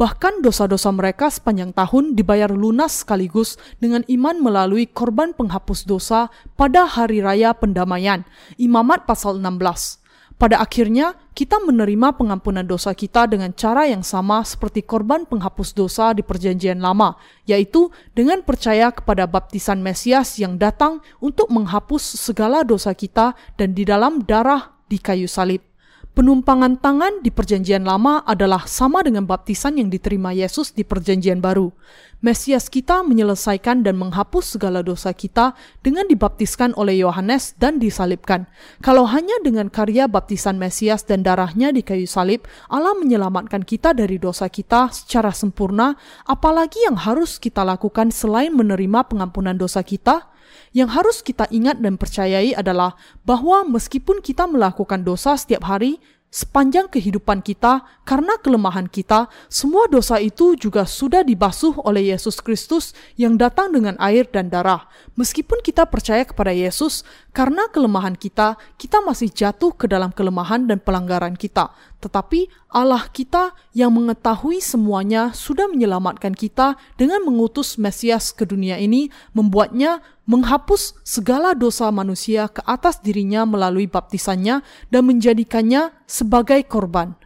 Bahkan dosa-dosa mereka sepanjang tahun dibayar lunas sekaligus dengan iman melalui korban penghapus dosa pada hari raya pendamaian. Imamat pasal 16. Pada akhirnya, kita menerima pengampunan dosa kita dengan cara yang sama seperti korban penghapus dosa di Perjanjian Lama, yaitu dengan percaya kepada baptisan Mesias yang datang untuk menghapus segala dosa kita dan di dalam darah di kayu salib. Penumpangan tangan di Perjanjian Lama adalah sama dengan baptisan yang diterima Yesus di Perjanjian Baru. Mesias kita menyelesaikan dan menghapus segala dosa kita dengan dibaptiskan oleh Yohanes dan disalibkan. Kalau hanya dengan karya baptisan Mesias dan darahnya di kayu salib, Allah menyelamatkan kita dari dosa kita secara sempurna, apalagi yang harus kita lakukan selain menerima pengampunan dosa kita? Yang harus kita ingat dan percayai adalah bahwa meskipun kita melakukan dosa setiap hari, sepanjang kehidupan kita, karena kelemahan kita, semua dosa itu juga sudah dibasuh oleh Yesus Kristus yang datang dengan air dan darah. Meskipun kita percaya kepada Yesus, karena kelemahan kita, kita masih jatuh ke dalam kelemahan dan pelanggaran kita. Tetapi Allah kita yang mengetahui semuanya sudah menyelamatkan kita dengan mengutus Mesias ke dunia ini, membuatnya menghapus segala dosa manusia ke atas dirinya melalui baptisannya dan menjadikannya sebagai korban.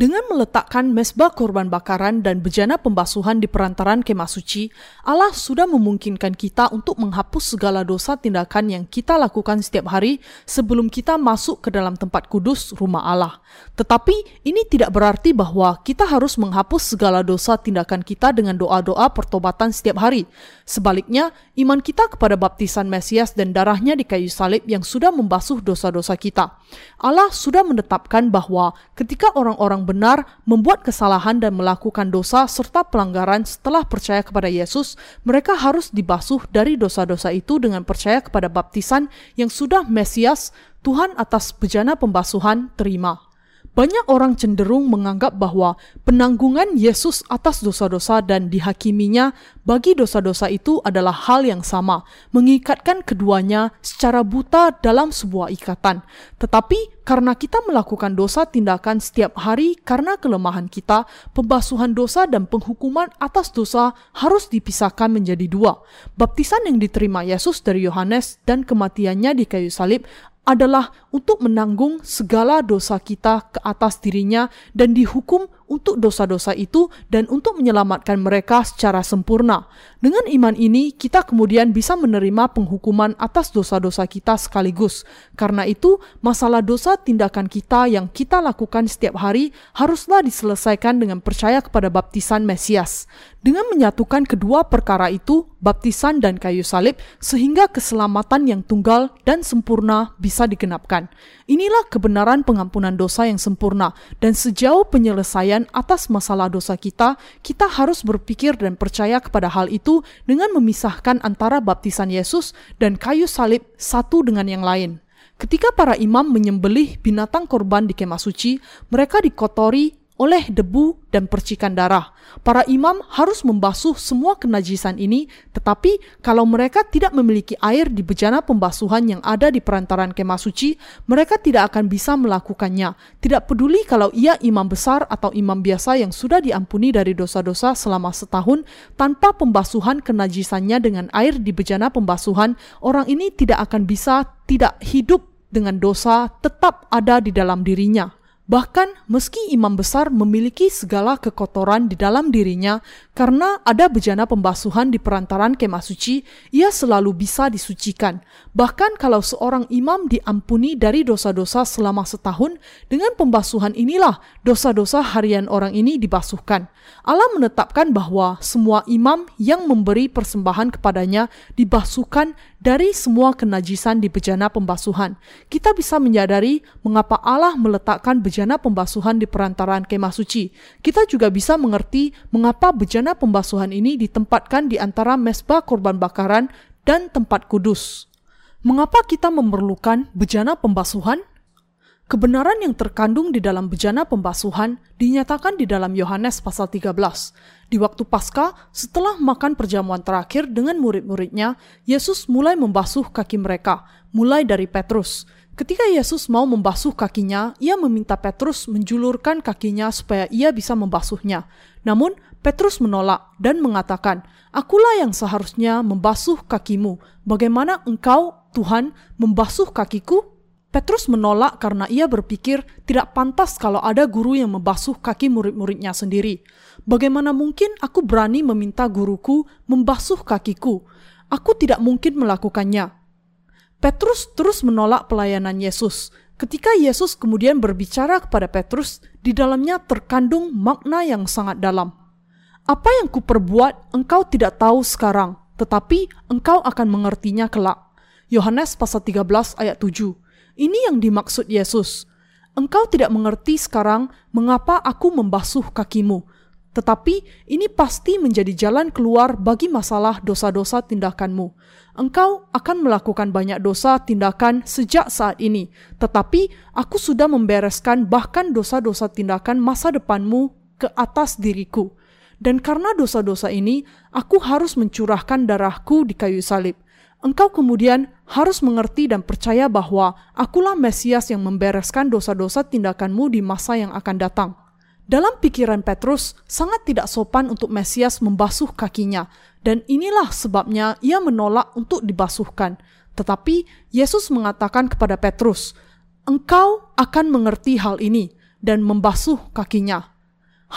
Dengan meletakkan mesbah korban bakaran dan bejana pembasuhan di perantaran kemah suci, Allah sudah memungkinkan kita untuk menghapus segala dosa tindakan yang kita lakukan setiap hari sebelum kita masuk ke dalam tempat kudus rumah Allah. Tetapi ini tidak berarti bahwa kita harus menghapus segala dosa tindakan kita dengan doa-doa pertobatan setiap hari. Sebaliknya, iman kita kepada baptisan Mesias dan darahnya di kayu salib yang sudah membasuh dosa-dosa kita. Allah sudah menetapkan bahwa ketika orang-orang benar membuat kesalahan dan melakukan dosa serta pelanggaran setelah percaya kepada Yesus, mereka harus dibasuh dari dosa-dosa itu dengan percaya kepada baptisan yang sudah Mesias, Tuhan atas bejana pembasuhan, terima. Banyak orang cenderung menganggap bahwa penanggungan Yesus atas dosa-dosa dan dihakiminya bagi dosa-dosa itu adalah hal yang sama, mengikatkan keduanya secara buta dalam sebuah ikatan. Tetapi karena kita melakukan dosa tindakan setiap hari karena kelemahan kita, pembasuhan dosa dan penghukuman atas dosa harus dipisahkan menjadi dua. Baptisan yang diterima Yesus dari Yohanes dan kematiannya di kayu salib adalah untuk menanggung segala dosa kita ke atas dirinya dan dihukum untuk dosa-dosa itu dan untuk menyelamatkan mereka secara sempurna. Dengan iman ini, kita kemudian bisa menerima penghukuman atas dosa-dosa kita sekaligus. Karena itu, masalah dosa tindakan kita yang kita lakukan setiap hari haruslah diselesaikan dengan percaya kepada baptisan Mesias. Dengan menyatukan kedua perkara itu, baptisan dan kayu salib, sehingga keselamatan yang tunggal dan sempurna bisa digenapkan. Inilah kebenaran pengampunan dosa yang sempurna, dan sejauh penyelesaian atas masalah dosa kita, kita harus berpikir dan percaya kepada hal itu dengan memisahkan antara baptisan Yesus dan kayu salib satu dengan yang lain. Ketika para imam menyembelih binatang korban di kemah suci, mereka dikotori oleh debu dan percikan darah. Para imam harus membasuh semua kenajisan ini, tetapi kalau mereka tidak memiliki air di bejana pembasuhan yang ada di perantaran kemah suci, mereka tidak akan bisa melakukannya. Tidak peduli kalau ia imam besar atau imam biasa yang sudah diampuni dari dosa-dosa selama setahun, tanpa pembasuhan kenajisannya dengan air di bejana pembasuhan, orang ini tidak akan bisa tidak hidup dengan dosa tetap ada di dalam dirinya. Bahkan meski imam besar memiliki segala kekotoran di dalam dirinya karena ada bejana pembasuhan di perantaran kemah suci, ia selalu bisa disucikan. Bahkan kalau seorang imam diampuni dari dosa-dosa selama setahun, dengan pembasuhan inilah dosa-dosa harian orang ini dibasuhkan. Allah menetapkan bahwa semua imam yang memberi persembahan kepadanya dibasuhkan dari semua kenajisan di bejana pembasuhan. Kita bisa menyadari mengapa Allah meletakkan bejana pembasuhan di perantaran kemah suci. Kita juga bisa mengerti mengapa bejana pembasuhan ini ditempatkan di antara mesbah korban bakaran dan tempat kudus. Mengapa kita memerlukan bejana pembasuhan? Kebenaran yang terkandung di dalam bejana pembasuhan dinyatakan di dalam Yohanes pasal 13. Di waktu Paskah, setelah makan perjamuan terakhir dengan murid-muridnya, Yesus mulai membasuh kaki mereka, mulai dari Petrus. Ketika Yesus mau membasuh kakinya, ia meminta Petrus menjulurkan kakinya supaya ia bisa membasuhnya. Namun, Petrus menolak dan mengatakan, Akulah yang seharusnya membasuh kakimu. Bagaimana engkau, Tuhan, membasuh kakiku? Petrus menolak karena ia berpikir tidak pantas kalau ada guru yang membasuh kaki murid-muridnya sendiri. Bagaimana mungkin aku berani meminta guruku membasuh kakiku? Aku tidak mungkin melakukannya. Petrus terus menolak pelayanan Yesus. Ketika Yesus kemudian berbicara kepada Petrus, di dalamnya terkandung makna yang sangat dalam. Apa yang kuperbuat engkau tidak tahu sekarang, tetapi engkau akan mengertinya kelak. Yohanes pasal 13 ayat 7. Ini yang dimaksud Yesus. Engkau tidak mengerti sekarang mengapa aku membasuh kakimu, tetapi ini pasti menjadi jalan keluar bagi masalah dosa-dosa tindakanmu. Engkau akan melakukan banyak dosa tindakan sejak saat ini, tetapi aku sudah membereskan bahkan dosa-dosa tindakan masa depanmu ke atas diriku. Dan karena dosa-dosa ini, aku harus mencurahkan darahku di kayu salib engkau kemudian harus mengerti dan percaya bahwa akulah Mesias yang membereskan dosa-dosa tindakanmu di masa yang akan datang. Dalam pikiran Petrus, sangat tidak sopan untuk Mesias membasuh kakinya, dan inilah sebabnya ia menolak untuk dibasuhkan. Tetapi Yesus mengatakan kepada Petrus, "Engkau akan mengerti hal ini dan membasuh kakinya.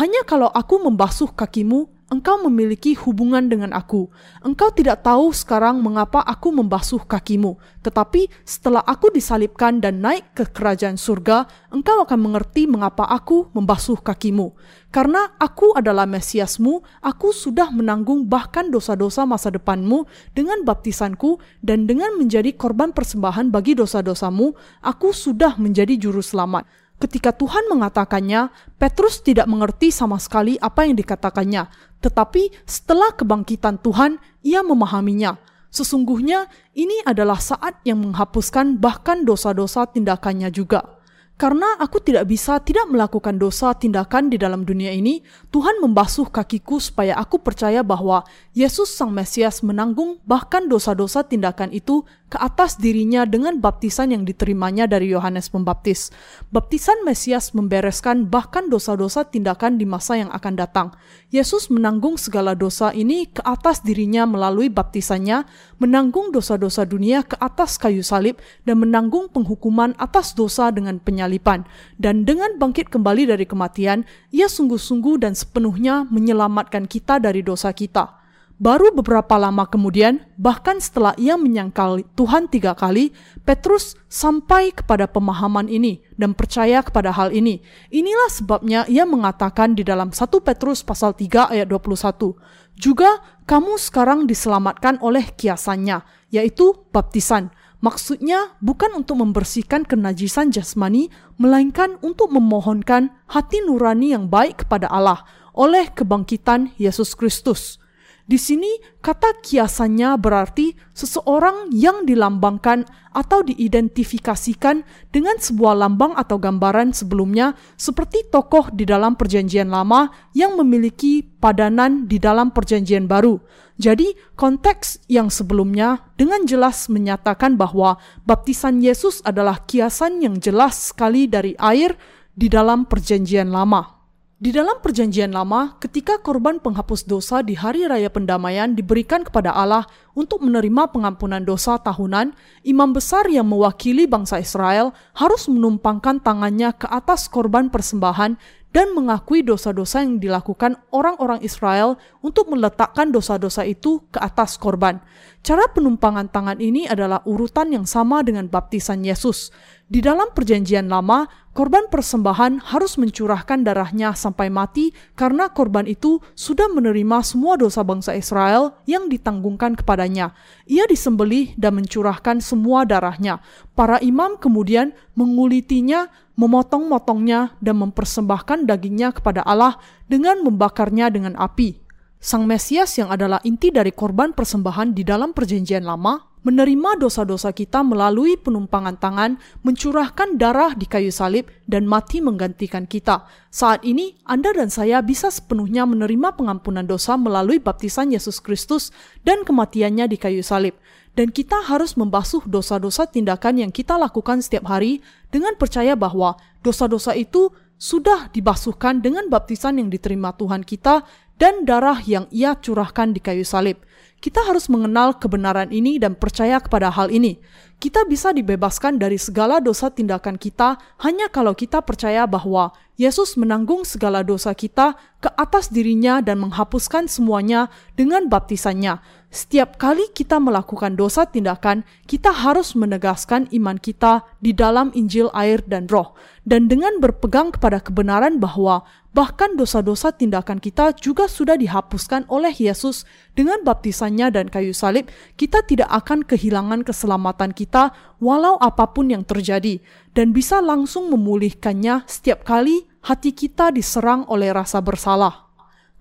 Hanya kalau aku membasuh kakimu, engkau memiliki hubungan dengan aku. Engkau tidak tahu sekarang mengapa aku membasuh kakimu, tetapi setelah aku disalibkan dan naik ke kerajaan surga, engkau akan mengerti mengapa aku membasuh kakimu. Karena aku adalah Mesiasmu, aku sudah menanggung bahkan dosa-dosa masa depanmu dengan baptisanku dan dengan menjadi korban persembahan bagi dosa-dosamu, aku sudah menjadi juru selamat. Ketika Tuhan mengatakannya, Petrus tidak mengerti sama sekali apa yang dikatakannya, tetapi setelah kebangkitan Tuhan, ia memahaminya. Sesungguhnya ini adalah saat yang menghapuskan bahkan dosa-dosa tindakannya juga. Karena aku tidak bisa tidak melakukan dosa tindakan di dalam dunia ini, Tuhan membasuh kakiku supaya aku percaya bahwa Yesus Sang Mesias menanggung bahkan dosa-dosa tindakan itu ke atas dirinya dengan baptisan yang diterimanya dari Yohanes Pembaptis. Baptisan Mesias membereskan bahkan dosa-dosa tindakan di masa yang akan datang. Yesus menanggung segala dosa ini ke atas dirinya melalui baptisannya, menanggung dosa-dosa dunia ke atas kayu salib, dan menanggung penghukuman atas dosa dengan penyalipan. Dan dengan bangkit kembali dari kematian, ia sungguh-sungguh dan sepenuhnya menyelamatkan kita dari dosa kita. Baru beberapa lama kemudian, bahkan setelah ia menyangkal Tuhan tiga kali, Petrus sampai kepada pemahaman ini dan percaya kepada hal ini. Inilah sebabnya ia mengatakan di dalam 1 Petrus pasal 3 ayat 21, Juga kamu sekarang diselamatkan oleh kiasannya, yaitu baptisan. Maksudnya bukan untuk membersihkan kenajisan jasmani, melainkan untuk memohonkan hati nurani yang baik kepada Allah oleh kebangkitan Yesus Kristus. Di sini kata kiasannya berarti seseorang yang dilambangkan atau diidentifikasikan dengan sebuah lambang atau gambaran sebelumnya seperti tokoh di dalam perjanjian lama yang memiliki padanan di dalam perjanjian baru. Jadi konteks yang sebelumnya dengan jelas menyatakan bahwa baptisan Yesus adalah kiasan yang jelas sekali dari air di dalam perjanjian lama. Di dalam Perjanjian Lama, ketika korban penghapus dosa di Hari Raya Pendamaian diberikan kepada Allah untuk menerima pengampunan dosa tahunan, imam besar yang mewakili bangsa Israel harus menumpangkan tangannya ke atas korban persembahan dan mengakui dosa-dosa yang dilakukan orang-orang Israel untuk meletakkan dosa-dosa itu ke atas korban. Cara penumpangan tangan ini adalah urutan yang sama dengan baptisan Yesus. Di dalam Perjanjian Lama, korban persembahan harus mencurahkan darahnya sampai mati karena korban itu sudah menerima semua dosa bangsa Israel yang ditanggungkan kepadanya. Ia disembelih dan mencurahkan semua darahnya. Para imam kemudian mengulitinya, memotong-motongnya, dan mempersembahkan dagingnya kepada Allah dengan membakarnya dengan api. Sang Mesias yang adalah inti dari korban persembahan di dalam Perjanjian Lama menerima dosa-dosa kita melalui penumpangan tangan, mencurahkan darah di kayu salib, dan mati menggantikan kita. Saat ini, Anda dan saya bisa sepenuhnya menerima pengampunan dosa melalui baptisan Yesus Kristus dan kematiannya di kayu salib. Dan kita harus membasuh dosa-dosa tindakan yang kita lakukan setiap hari dengan percaya bahwa dosa-dosa itu sudah dibasuhkan dengan baptisan yang diterima Tuhan kita dan darah yang ia curahkan di kayu salib. Kita harus mengenal kebenaran ini dan percaya kepada hal ini. Kita bisa dibebaskan dari segala dosa tindakan kita hanya kalau kita percaya bahwa Yesus menanggung segala dosa kita ke atas dirinya dan menghapuskan semuanya dengan baptisannya. Setiap kali kita melakukan dosa tindakan, kita harus menegaskan iman kita di dalam Injil, air, dan Roh, dan dengan berpegang kepada kebenaran bahwa Bahkan dosa-dosa tindakan kita juga sudah dihapuskan oleh Yesus dengan baptisannya dan kayu salib. Kita tidak akan kehilangan keselamatan kita walau apa pun yang terjadi dan bisa langsung memulihkannya setiap kali hati kita diserang oleh rasa bersalah.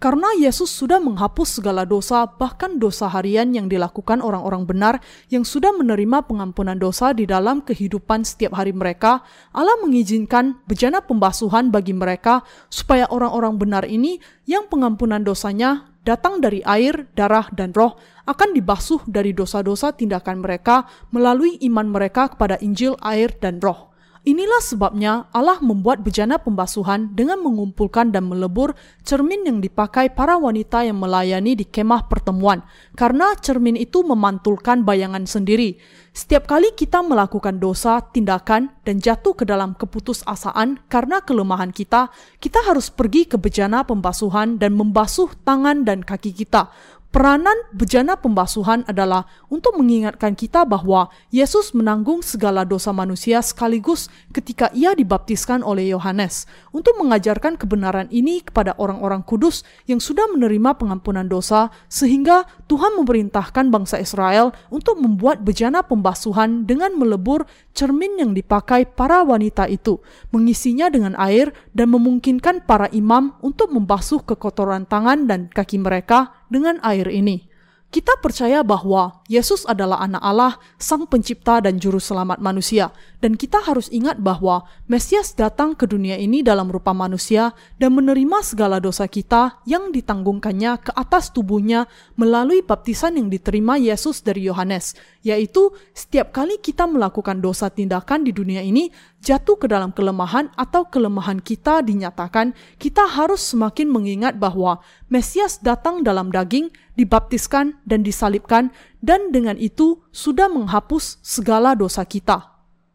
Karena Yesus sudah menghapus segala dosa, bahkan dosa harian yang dilakukan orang-orang benar yang sudah menerima pengampunan dosa di dalam kehidupan setiap hari mereka, Allah mengizinkan bejana pembasuhan bagi mereka supaya orang-orang benar ini yang pengampunan dosanya datang dari air, darah, dan roh akan dibasuh dari dosa-dosa tindakan mereka melalui iman mereka kepada Injil, air, dan roh. Inilah sebabnya Allah membuat bejana pembasuhan dengan mengumpulkan dan melebur cermin yang dipakai para wanita yang melayani di kemah pertemuan, karena cermin itu memantulkan bayangan sendiri. Setiap kali kita melakukan dosa, tindakan, dan jatuh ke dalam keputusasaan karena kelemahan kita, kita harus pergi ke bejana pembasuhan dan membasuh tangan dan kaki kita, Peranan bejana pembasuhan adalah untuk mengingatkan kita bahwa Yesus menanggung segala dosa manusia sekaligus ketika ia dibaptiskan oleh Yohanes, untuk mengajarkan kebenaran ini kepada orang-orang kudus yang sudah menerima pengampunan dosa, sehingga Tuhan memerintahkan bangsa Israel untuk membuat bejana pembasuhan dengan melebur cermin yang dipakai para wanita itu, mengisinya dengan air, dan memungkinkan para imam untuk membasuh kekotoran tangan dan kaki mereka dengan air ini. Kita percaya bahwa Yesus adalah anak Allah, sang pencipta dan juru selamat manusia. Dan kita harus ingat bahwa Mesias datang ke dunia ini dalam rupa manusia dan menerima segala dosa kita yang ditanggungkannya ke atas tubuhnya melalui baptisan yang diterima Yesus dari Yohanes. Yaitu setiap kali kita melakukan dosa tindakan di dunia ini, jatuh ke dalam kelemahan atau kelemahan kita dinyatakan, kita harus semakin mengingat bahwa Mesias datang dalam daging, dibaptiskan, dan disalibkan, dan dengan itu sudah menghapus segala dosa kita.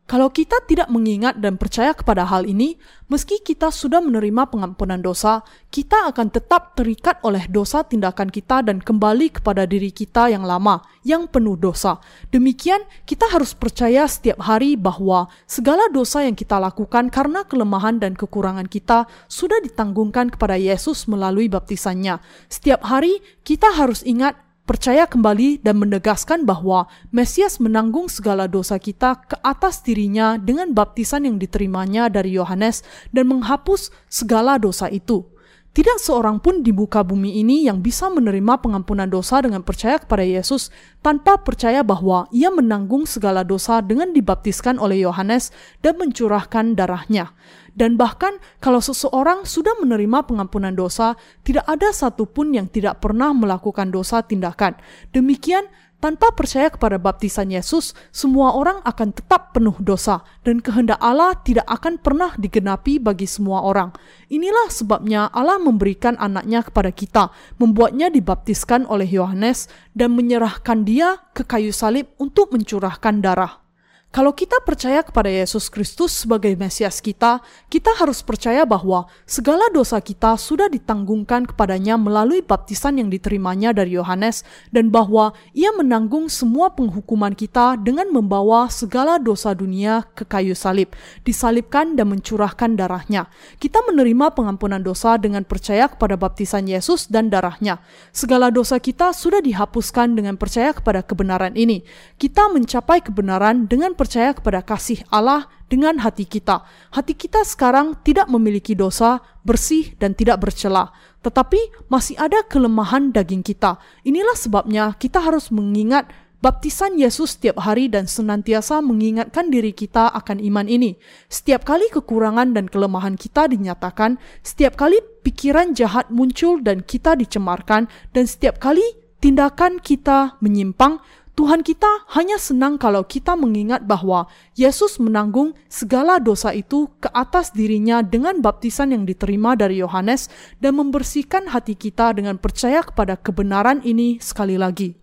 Kalau kita tidak mengingat dan percaya kepada hal ini, meski kita sudah menerima pengampunan dosa, kita akan tetap terikat oleh dosa tindakan kita dan kembali kepada diri kita yang lama, yang penuh dosa. Demikian, kita harus percaya setiap hari bahwa segala dosa yang kita lakukan karena kelemahan dan kekurangan kita sudah ditanggungkan kepada Yesus melalui baptisannya. Setiap hari, kita harus ingat percaya kembali dan menegaskan bahwa Mesias menanggung segala dosa kita ke atas dirinya dengan baptisan yang diterimanya dari Yohanes dan menghapus segala dosa itu. Tidak seorang pun di muka bumi ini yang bisa menerima pengampunan dosa dengan percaya kepada Yesus tanpa percaya bahwa ia menanggung segala dosa dengan dibaptiskan oleh Yohanes dan mencurahkan darahnya. Dan bahkan kalau seseorang sudah menerima pengampunan dosa, tidak ada satupun yang tidak pernah melakukan dosa tindakan. Demikian, tanpa percaya kepada baptisan Yesus, semua orang akan tetap penuh dosa, dan kehendak Allah tidak akan pernah digenapi bagi semua orang. Inilah sebabnya Allah memberikan anaknya kepada kita, membuatnya dibaptiskan oleh Yohanes, dan menyerahkan dia ke kayu salib untuk mencurahkan darah. Kalau kita percaya kepada Yesus Kristus sebagai Mesias kita, kita harus percaya bahwa segala dosa kita sudah ditanggungkan kepadanya melalui baptisan yang diterimanya dari Yohanes dan bahwa ia menanggung semua penghukuman kita dengan membawa segala dosa dunia ke kayu salib, disalibkan dan mencurahkan darahnya. Kita menerima pengampunan dosa dengan percaya kepada baptisan Yesus dan darahnya. Segala dosa kita sudah dihapuskan dengan percaya kepada kebenaran ini. Kita mencapai kebenaran dengan percaya kepada kasih Allah dengan hati kita. Hati kita sekarang tidak memiliki dosa, bersih, dan tidak bercela, tetapi masih ada kelemahan daging kita. Inilah sebabnya kita harus mengingat baptisan Yesus setiap hari dan senantiasa mengingatkan diri kita akan iman ini. Setiap kali kekurangan dan kelemahan kita dinyatakan, setiap kali pikiran jahat muncul dan kita dicemarkan, dan setiap kali tindakan kita menyimpang, Tuhan kita hanya senang kalau kita mengingat bahwa Yesus menanggung segala dosa itu ke atas dirinya dengan baptisan yang diterima dari Yohanes dan membersihkan hati kita dengan percaya kepada kebenaran ini sekali lagi.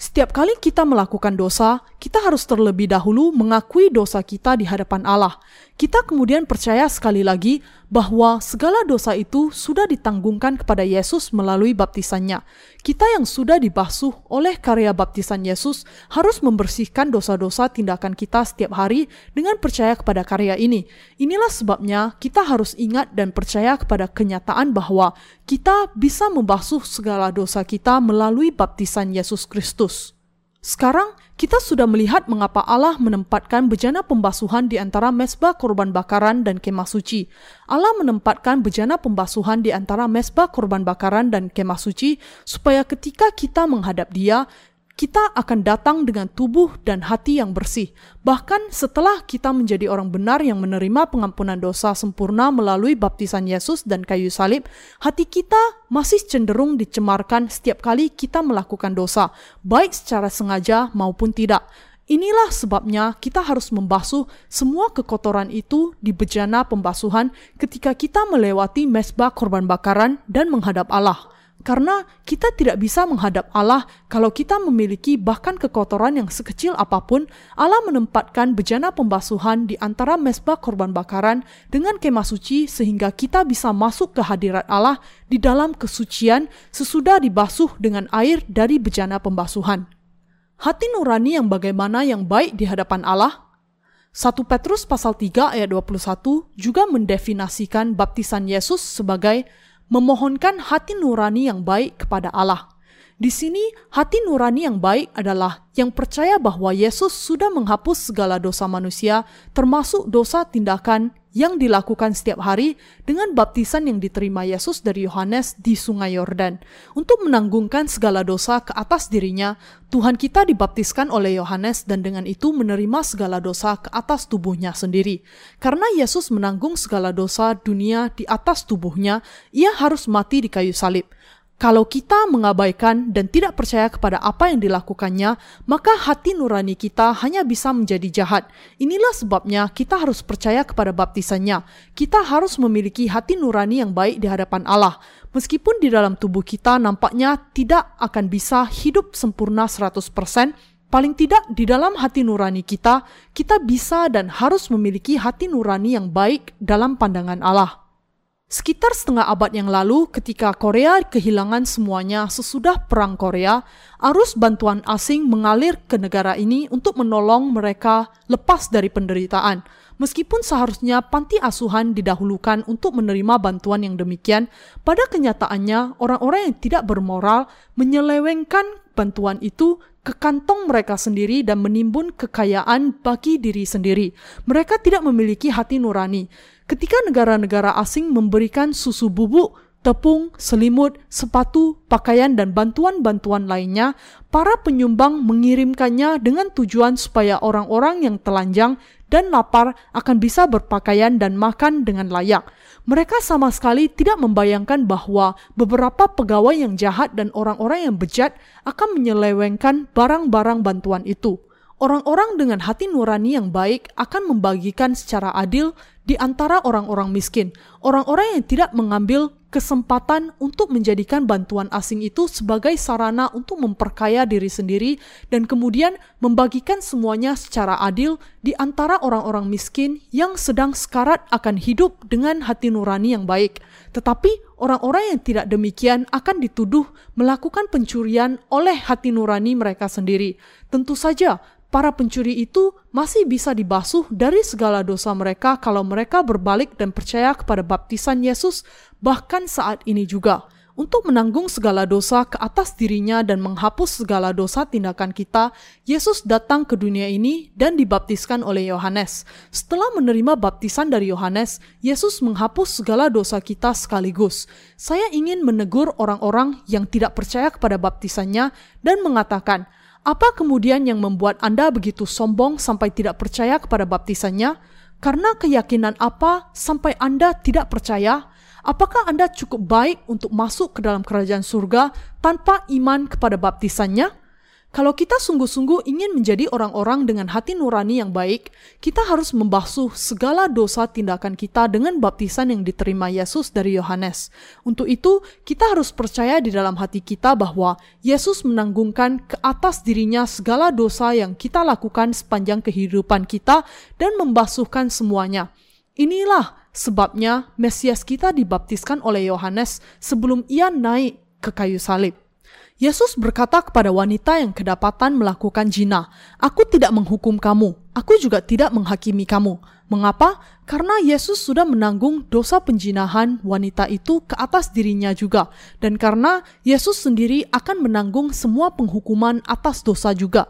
Setiap kali kita melakukan dosa, kita harus terlebih dahulu mengakui dosa kita di hadapan Allah. Kita kemudian percaya sekali lagi bahwa segala dosa itu sudah ditanggungkan kepada Yesus melalui baptisannya. Kita yang sudah dibasuh oleh karya baptisan Yesus harus membersihkan dosa-dosa tindakan kita setiap hari dengan percaya kepada karya ini. Inilah sebabnya kita harus ingat dan percaya kepada kenyataan bahwa kita bisa membasuh segala dosa kita melalui baptisan Yesus Kristus. Sekarang kita sudah melihat mengapa Allah menempatkan bejana pembasuhan di antara mesbah korban bakaran dan kemah suci. Allah menempatkan bejana pembasuhan di antara mesbah korban bakaran dan kemah suci supaya ketika kita menghadap Dia, kita akan datang dengan tubuh dan hati yang bersih. Bahkan setelah kita menjadi orang benar yang menerima pengampunan dosa sempurna melalui baptisan Yesus dan kayu salib, hati kita masih cenderung dicemarkan setiap kali kita melakukan dosa, baik secara sengaja maupun tidak. Inilah sebabnya kita harus membasuh semua kekotoran itu di bejana pembasuhan ketika kita melewati mesbah korban bakaran dan menghadap Allah. Karena kita tidak bisa menghadap Allah kalau kita memiliki bahkan kekotoran yang sekecil apa pun, Allah menempatkan bejana pembasuhan di antara mesbah korban bakaran dengan kemah suci sehingga kita bisa masuk ke hadirat Allah di dalam kesucian sesudah dibasuh dengan air dari bejana pembasuhan. Hati nurani yang bagaimana yang baik di hadapan Allah 1 Petrus pasal 3 ayat 21 juga mendefinasikan baptisan Yesus sebagai memohonkan hati nurani yang baik kepada Allah. Di sini, hati nurani yang baik adalah yang percaya bahwa Yesus sudah menghapus segala dosa manusia, termasuk dosa tindakan yang dilakukan setiap hari dengan baptisan yang diterima Yesus dari Yohanes di Sungai Yordan. Untuk menanggungkan segala dosa ke atas dirinya, Tuhan kita dibaptiskan oleh Yohanes dan dengan itu menerima segala dosa ke atas tubuhnya sendiri. Karena Yesus menanggung segala dosa dunia di atas tubuhnya, ia harus mati di kayu salib. Kalau kita mengabaikan dan tidak percaya kepada apa yang dilakukannya, maka hati nurani kita hanya bisa menjadi jahat. Inilah sebabnya kita harus percaya kepada baptisannya. Kita harus memiliki hati nurani yang baik di hadapan Allah. Meskipun di dalam tubuh kita nampaknya tidak akan bisa hidup sempurna 100%, paling tidak di dalam hati nurani kita, kita bisa dan harus memiliki hati nurani yang baik dalam pandangan Allah. Sekitar setengah abad yang lalu, ketika Korea kehilangan semuanya sesudah Perang Korea, arus bantuan asing mengalir ke negara ini untuk menolong mereka lepas dari penderitaan. Meskipun seharusnya panti asuhan didahulukan untuk menerima bantuan yang demikian, pada kenyataannya orang-orang yang tidak bermoral menyelewengkan bantuan itu ke kantong mereka sendiri dan menimbun kekayaan bagi diri sendiri. Mereka tidak memiliki hati nurani. Ketika negara-negara asing memberikan susu bubuk, tepung, selimut, sepatu, pakaian, dan bantuan-bantuan lainnya, para penyumbang mengirimkannya dengan tujuan supaya orang-orang yang telanjang dan lapar akan bisa berpakaian dan makan dengan layak. Mereka sama sekali tidak membayangkan bahwa beberapa pegawai yang jahat dan orang-orang yang bejat akan menyelewengkan barang-barang bantuan itu. Orang-orang dengan hati nurani yang baik akan membagikan secara adil di antara orang-orang miskin, orang-orang yang tidak mengambil kesempatan untuk menjadikan bantuan asing itu sebagai sarana untuk memperkaya diri sendiri dan kemudian membagikan semuanya secara adil di antara orang-orang miskin yang sedang sekarat akan hidup dengan hati nurani yang baik. Tetapi orang-orang yang tidak demikian akan dituduh melakukan pencurian oleh hati nurani mereka sendiri. Tentu saja para pencuri itu masih bisa dibasuh dari segala dosa mereka kalau mereka berbalik dan percaya kepada baptisan Yesus, bahkan saat ini juga. Untuk menanggung segala dosa ke atas dirinya dan menghapus segala dosa tindakan kita, Yesus datang ke dunia ini dan dibaptiskan oleh Yohanes. Setelah menerima baptisan dari Yohanes, Yesus menghapus segala dosa kita sekaligus. Saya ingin menegur orang-orang yang tidak percaya kepada baptisannya dan mengatakan, apa kemudian yang membuat Anda begitu sombong sampai tidak percaya kepada baptisannya? Karena keyakinan apa sampai Anda tidak percaya? Apakah Anda cukup baik untuk masuk ke dalam kerajaan surga tanpa iman kepada baptisannya? Kalau kita sungguh-sungguh ingin menjadi orang-orang dengan hati nurani yang baik, kita harus membasuh segala dosa tindakan kita dengan baptisan yang diterima Yesus dari Yohanes. Untuk itu, kita harus percaya di dalam hati kita bahwa Yesus menanggungkan ke atas dirinya segala dosa yang kita lakukan sepanjang kehidupan kita dan membasuhkan semuanya. Inilah sebabnya Mesias kita dibaptiskan oleh Yohanes sebelum ia naik ke kayu salib. Yesus berkata kepada wanita yang kedapatan melakukan jina, "Aku tidak menghukum kamu, aku juga tidak menghakimi kamu." Mengapa? Karena Yesus sudah menanggung dosa penjinahan wanita itu ke atas dirinya juga, dan karena Yesus sendiri akan menanggung semua penghukuman atas dosa juga.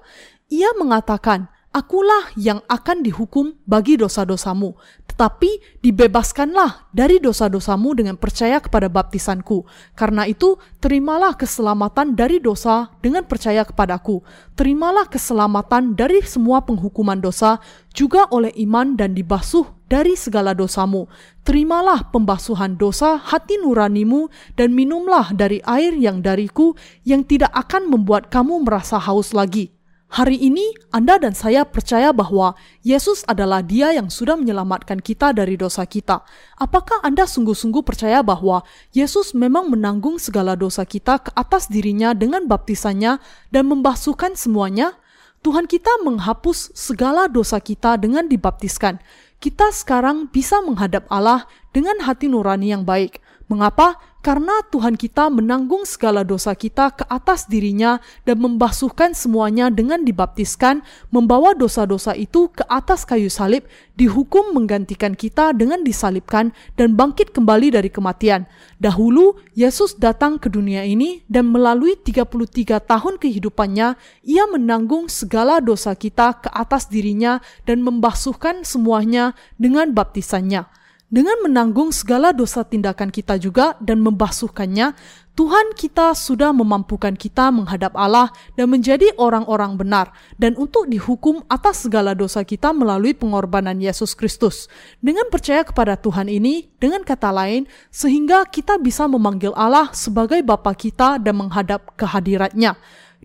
Ia mengatakan, Akulah yang akan dihukum bagi dosa-dosamu, tetapi dibebaskanlah dari dosa-dosamu dengan percaya kepada baptisanku. Karena itu, terimalah keselamatan dari dosa dengan percaya kepadaku. Terimalah keselamatan dari semua penghukuman dosa juga oleh iman dan dibasuh dari segala dosamu. Terimalah pembasuhan dosa hati nuranimu dan minumlah dari air yang dariku yang tidak akan membuat kamu merasa haus lagi Hari ini Anda dan saya percaya bahwa Yesus adalah Dia yang sudah menyelamatkan kita dari dosa kita. Apakah Anda sungguh-sungguh percaya bahwa Yesus memang menanggung segala dosa kita ke atas dirinya dengan baptisannya dan membasuhkan semuanya? Tuhan kita menghapus segala dosa kita dengan dibaptiskan. Kita sekarang bisa menghadap Allah dengan hati nurani yang baik. Mengapa? Karena Tuhan kita menanggung segala dosa kita ke atas dirinya dan membasuhkan semuanya dengan dibaptiskan, membawa dosa-dosa itu ke atas kayu salib, dihukum menggantikan kita dengan disalibkan dan bangkit kembali dari kematian. Dahulu, Yesus datang ke dunia ini dan melalui 33 tahun kehidupannya, ia menanggung segala dosa kita ke atas dirinya dan membasuhkan semuanya dengan baptisannya. Dengan menanggung segala dosa tindakan kita juga dan membasuhkannya, Tuhan kita sudah memampukan kita menghadap Allah dan menjadi orang-orang benar dan untuk dihukum atas segala dosa kita melalui pengorbanan Yesus Kristus. Dengan percaya kepada Tuhan ini, dengan kata lain, sehingga kita bisa memanggil Allah sebagai Bapa kita dan menghadap kehadiratnya.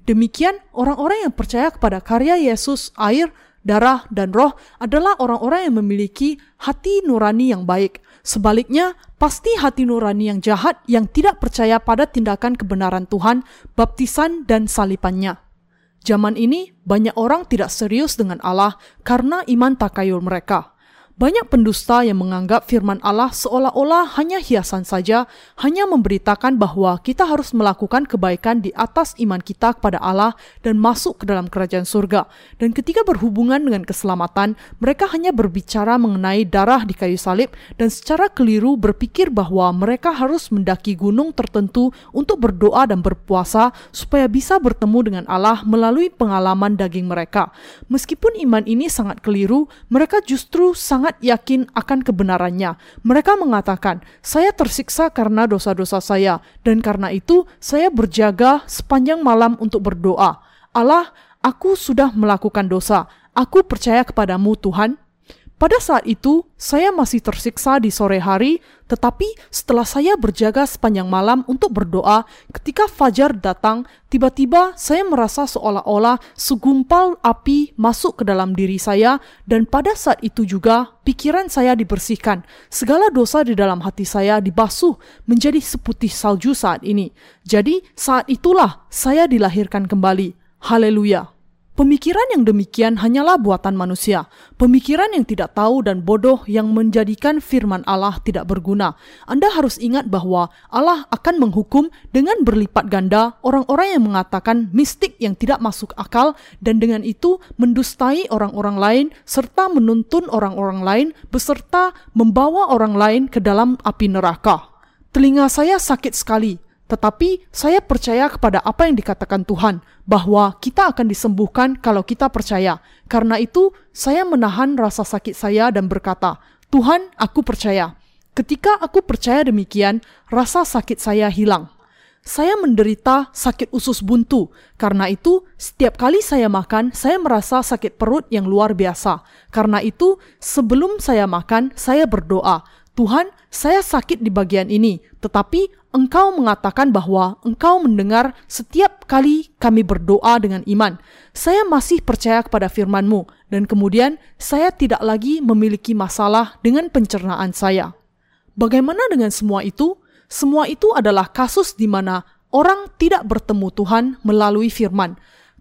Demikian orang-orang yang percaya kepada karya Yesus, air, darah, dan roh adalah orang-orang yang memiliki hati nurani yang baik. Sebaliknya, pasti hati nurani yang jahat yang tidak percaya pada tindakan kebenaran Tuhan, baptisan, dan salipannya. Zaman ini, banyak orang tidak serius dengan Allah karena iman takayul mereka. Banyak pendusta yang menganggap firman Allah seolah-olah hanya hiasan saja, hanya memberitakan bahwa kita harus melakukan kebaikan di atas iman kita kepada Allah dan masuk ke dalam kerajaan surga. Dan ketika berhubungan dengan keselamatan, mereka hanya berbicara mengenai darah di kayu salib dan secara keliru berpikir bahwa mereka harus mendaki gunung tertentu untuk berdoa dan berpuasa supaya bisa bertemu dengan Allah melalui pengalaman daging mereka. Meskipun iman ini sangat keliru, mereka justru sangat sangat yakin akan kebenarannya. Mereka mengatakan, "Saya tersiksa karena dosa-dosa saya, dan karena itu saya berjaga sepanjang malam untuk berdoa. Allah, aku sudah melakukan dosa. Aku percaya kepadamu, Tuhan." Pada saat itu, saya masih tersiksa di sore hari, tetapi setelah saya berjaga sepanjang malam untuk berdoa, ketika fajar datang, tiba-tiba saya merasa seolah-olah segumpal api masuk ke dalam diri saya, dan pada saat itu juga pikiran saya dibersihkan. Segala dosa di dalam hati saya dibasuh menjadi seputih salju saat ini. Jadi, saat itulah saya dilahirkan kembali. Haleluya! Pemikiran yang demikian hanyalah buatan manusia, pemikiran yang tidak tahu dan bodoh yang menjadikan firman Allah tidak berguna. Anda harus ingat bahwa Allah akan menghukum dengan berlipat ganda orang-orang yang mengatakan mistik yang tidak masuk akal dan dengan itu mendustai orang-orang lain serta menuntun orang-orang lain beserta membawa orang lain ke dalam api neraka. Telinga saya sakit sekali tetapi saya percaya kepada apa yang dikatakan Tuhan, bahwa kita akan disembuhkan kalau kita percaya. Karena itu, saya menahan rasa sakit saya dan berkata, "Tuhan, aku percaya." Ketika aku percaya demikian, rasa sakit saya hilang. Saya menderita sakit usus buntu. Karena itu, setiap kali saya makan, saya merasa sakit perut yang luar biasa. Karena itu, sebelum saya makan, saya berdoa, "Tuhan, saya sakit di bagian ini, tetapi engkau mengatakan bahwa engkau mendengar setiap kali kami berdoa dengan iman. Saya masih percaya kepada firman-Mu, dan kemudian saya tidak lagi memiliki masalah dengan pencernaan saya. Bagaimana dengan semua itu? Semua itu adalah kasus di mana orang tidak bertemu Tuhan melalui firman.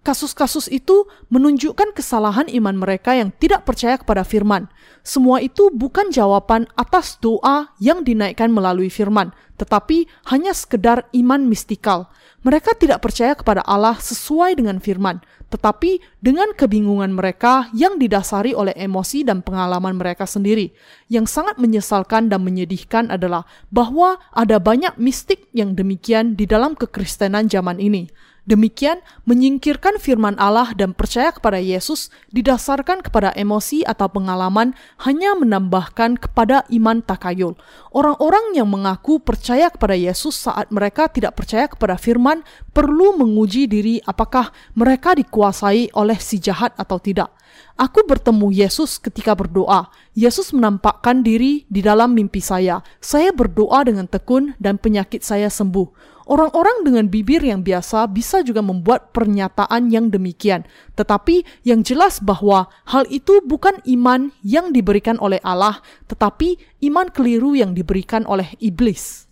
Kasus-kasus itu menunjukkan kesalahan iman mereka yang tidak percaya kepada firman. Semua itu bukan jawaban atas doa yang dinaikkan melalui firman, tetapi hanya sekedar iman mistikal. Mereka tidak percaya kepada Allah sesuai dengan firman, tetapi dengan kebingungan mereka yang didasari oleh emosi dan pengalaman mereka sendiri. Yang sangat menyesalkan dan menyedihkan adalah bahwa ada banyak mistik yang demikian di dalam kekristenan zaman ini. Demikian, menyingkirkan firman Allah dan percaya kepada Yesus didasarkan kepada emosi atau pengalaman hanya menambahkan kepada iman takayul. Orang-orang yang mengaku percaya kepada Yesus saat mereka tidak percaya kepada firman perlu menguji diri apakah mereka dikuasai oleh si jahat atau tidak. Aku bertemu Yesus ketika berdoa. Yesus menampakkan diri di dalam mimpi saya. Saya berdoa dengan tekun dan penyakit saya sembuh. Orang-orang dengan bibir yang biasa bisa juga membuat pernyataan yang demikian, tetapi yang jelas bahwa hal itu bukan iman yang diberikan oleh Allah, tetapi iman keliru yang diberikan oleh iblis.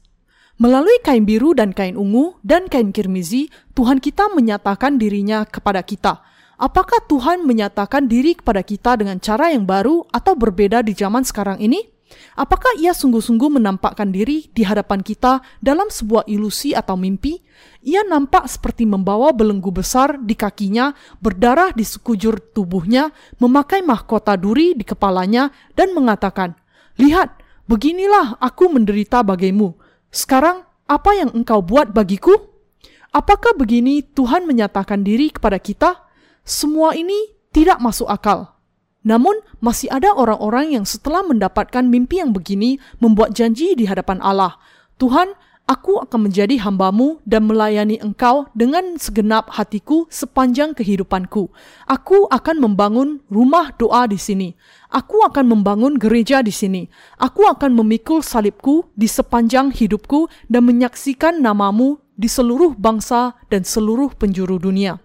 Melalui kain biru dan kain ungu dan kain kirmizi, Tuhan kita menyatakan dirinya kepada kita. Apakah Tuhan menyatakan diri kepada kita dengan cara yang baru atau berbeda di zaman sekarang ini? Apakah ia sungguh-sungguh menampakkan diri di hadapan kita dalam sebuah ilusi atau mimpi? Ia nampak seperti membawa belenggu besar di kakinya, berdarah di sekujur tubuhnya, memakai mahkota duri di kepalanya, dan mengatakan, Lihat, beginilah aku menderita bagimu. Sekarang, apa yang engkau buat bagiku? Apakah begini Tuhan menyatakan diri kepada kita? Semua ini tidak masuk akal. Namun, masih ada orang-orang yang setelah mendapatkan mimpi yang begini membuat janji di hadapan Allah. Tuhan, aku akan menjadi hambamu dan melayani engkau dengan segenap hatiku sepanjang kehidupanku. Aku akan membangun rumah doa di sini. Aku akan membangun gereja di sini. Aku akan memikul salibku di sepanjang hidupku dan menyaksikan namamu di seluruh bangsa dan seluruh penjuru dunia.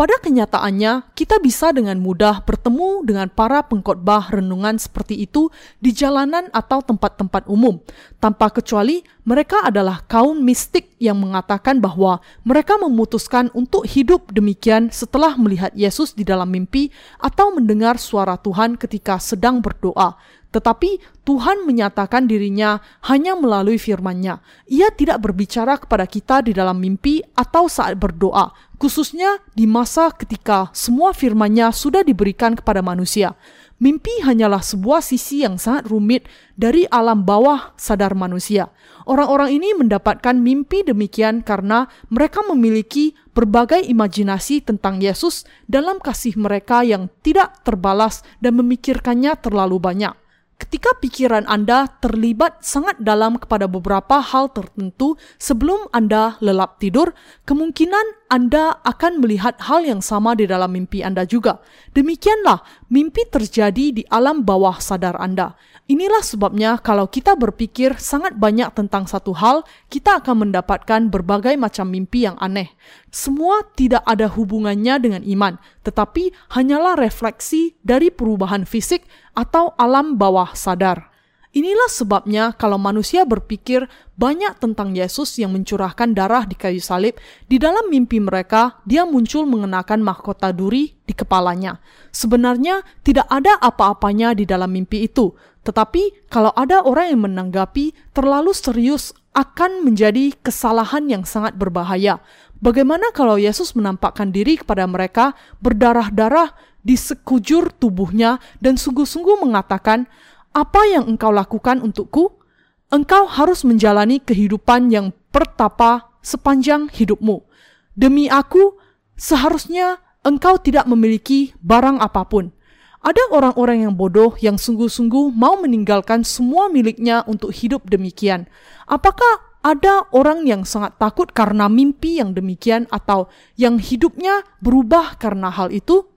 Pada kenyataannya, kita bisa dengan mudah bertemu dengan para pengkhotbah renungan seperti itu di jalanan atau tempat-tempat umum, tanpa kecuali mereka adalah kaum mistik yang mengatakan bahwa mereka memutuskan untuk hidup demikian setelah melihat Yesus di dalam mimpi atau mendengar suara Tuhan ketika sedang berdoa. Tetapi Tuhan menyatakan dirinya hanya melalui firman-Nya. Ia tidak berbicara kepada kita di dalam mimpi atau saat berdoa, khususnya di masa ketika semua firman-Nya sudah diberikan kepada manusia. Mimpi hanyalah sebuah sisi yang sangat rumit dari alam bawah sadar manusia. Orang-orang ini mendapatkan mimpi demikian karena mereka memiliki berbagai imajinasi tentang Yesus dalam kasih mereka yang tidak terbalas dan memikirkannya terlalu banyak. Ketika pikiran Anda terlibat sangat dalam kepada beberapa hal tertentu sebelum Anda lelap tidur, kemungkinan Anda akan melihat hal yang sama di dalam mimpi Anda juga. Demikianlah mimpi terjadi di alam bawah sadar Anda. Inilah sebabnya kalau kita berpikir sangat banyak tentang satu hal, kita akan mendapatkan berbagai macam mimpi yang aneh. Semua tidak ada hubungannya dengan iman, tetapi hanyalah refleksi dari perubahan fisik atau alam bawah sadar. Inilah sebabnya kalau manusia berpikir banyak tentang Yesus yang mencurahkan darah di kayu salib, di dalam mimpi mereka dia muncul mengenakan mahkota duri di kepalanya. Sebenarnya tidak ada apa-apanya di dalam mimpi itu, tetapi kalau ada orang yang menanggapi terlalu serius akan menjadi kesalahan yang sangat berbahaya. Bagaimana kalau Yesus menampakkan diri kepada mereka berdarah-darah di sekujur tubuhnya dan sungguh-sungguh mengatakan, apa yang engkau lakukan untukku? Engkau harus menjalani kehidupan yang pertapa sepanjang hidupmu. Demi aku, seharusnya engkau tidak memiliki barang apa pun. Ada orang-orang yang bodoh yang sungguh-sungguh mau meninggalkan semua miliknya untuk hidup demikian. Apakah ada orang yang sangat takut karena mimpi yang demikian atau yang hidupnya berubah karena hal itu?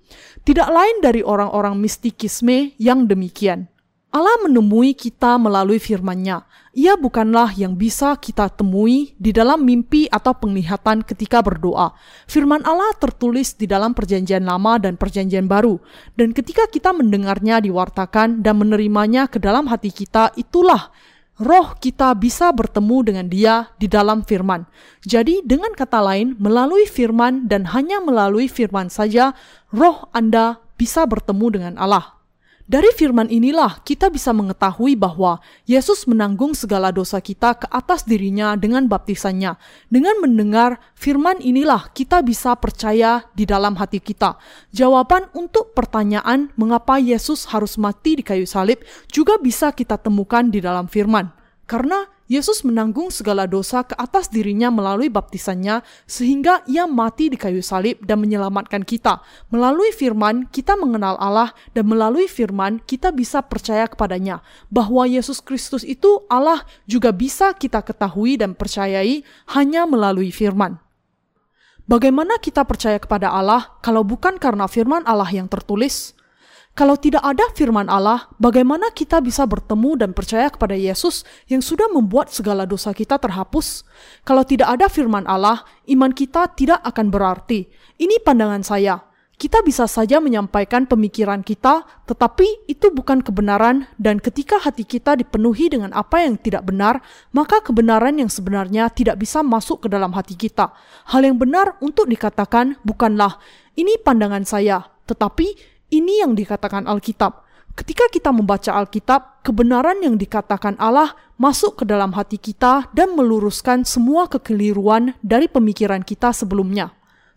Tidak lain dari orang-orang mistikisme yang demikian. Allah menemui kita melalui firman-Nya. Ia bukanlah yang bisa kita temui di dalam mimpi atau penglihatan ketika berdoa. Firman Allah tertulis di dalam Perjanjian Lama dan Perjanjian Baru, dan ketika kita mendengarnya diwartakan dan menerimanya ke dalam hati kita, itulah roh kita bisa bertemu dengan Dia di dalam firman. Jadi, dengan kata lain, melalui firman dan hanya melalui firman saja, roh Anda bisa bertemu dengan Allah. Dari firman inilah kita bisa mengetahui bahwa Yesus menanggung segala dosa kita ke atas dirinya dengan baptisannya. Dengan mendengar firman inilah kita bisa percaya di dalam hati kita. Jawaban untuk pertanyaan mengapa Yesus harus mati di kayu salib juga bisa kita temukan di dalam firman. Karena Yesus menanggung segala dosa ke atas dirinya melalui baptisannya sehingga ia mati di kayu salib dan menyelamatkan kita. Melalui firman kita mengenal Allah dan melalui firman kita bisa percaya kepadanya. Bahwa Yesus Kristus itu Allah juga bisa kita ketahui dan percayai hanya melalui firman. Bagaimana kita percaya kepada Allah kalau bukan karena firman Allah yang tertulis? Kalau tidak ada firman Allah, bagaimana kita bisa bertemu dan percaya kepada Yesus yang sudah membuat segala dosa kita terhapus? Kalau tidak ada firman Allah, iman kita tidak akan berarti. Ini pandangan saya. Kita bisa saja menyampaikan pemikiran kita, tetapi itu bukan kebenaran, dan ketika hati kita dipenuhi dengan apa yang tidak benar, maka kebenaran yang sebenarnya tidak bisa masuk ke dalam hati kita. Hal yang benar untuk dikatakan bukanlah "ini pandangan saya", tetapi ini yang dikatakan Alkitab. Ketika kita membaca Alkitab, kebenaran yang dikatakan Allah masuk ke dalam hati kita dan meluruskan semua kekeliruan dari pemikiran kita sebelumnya.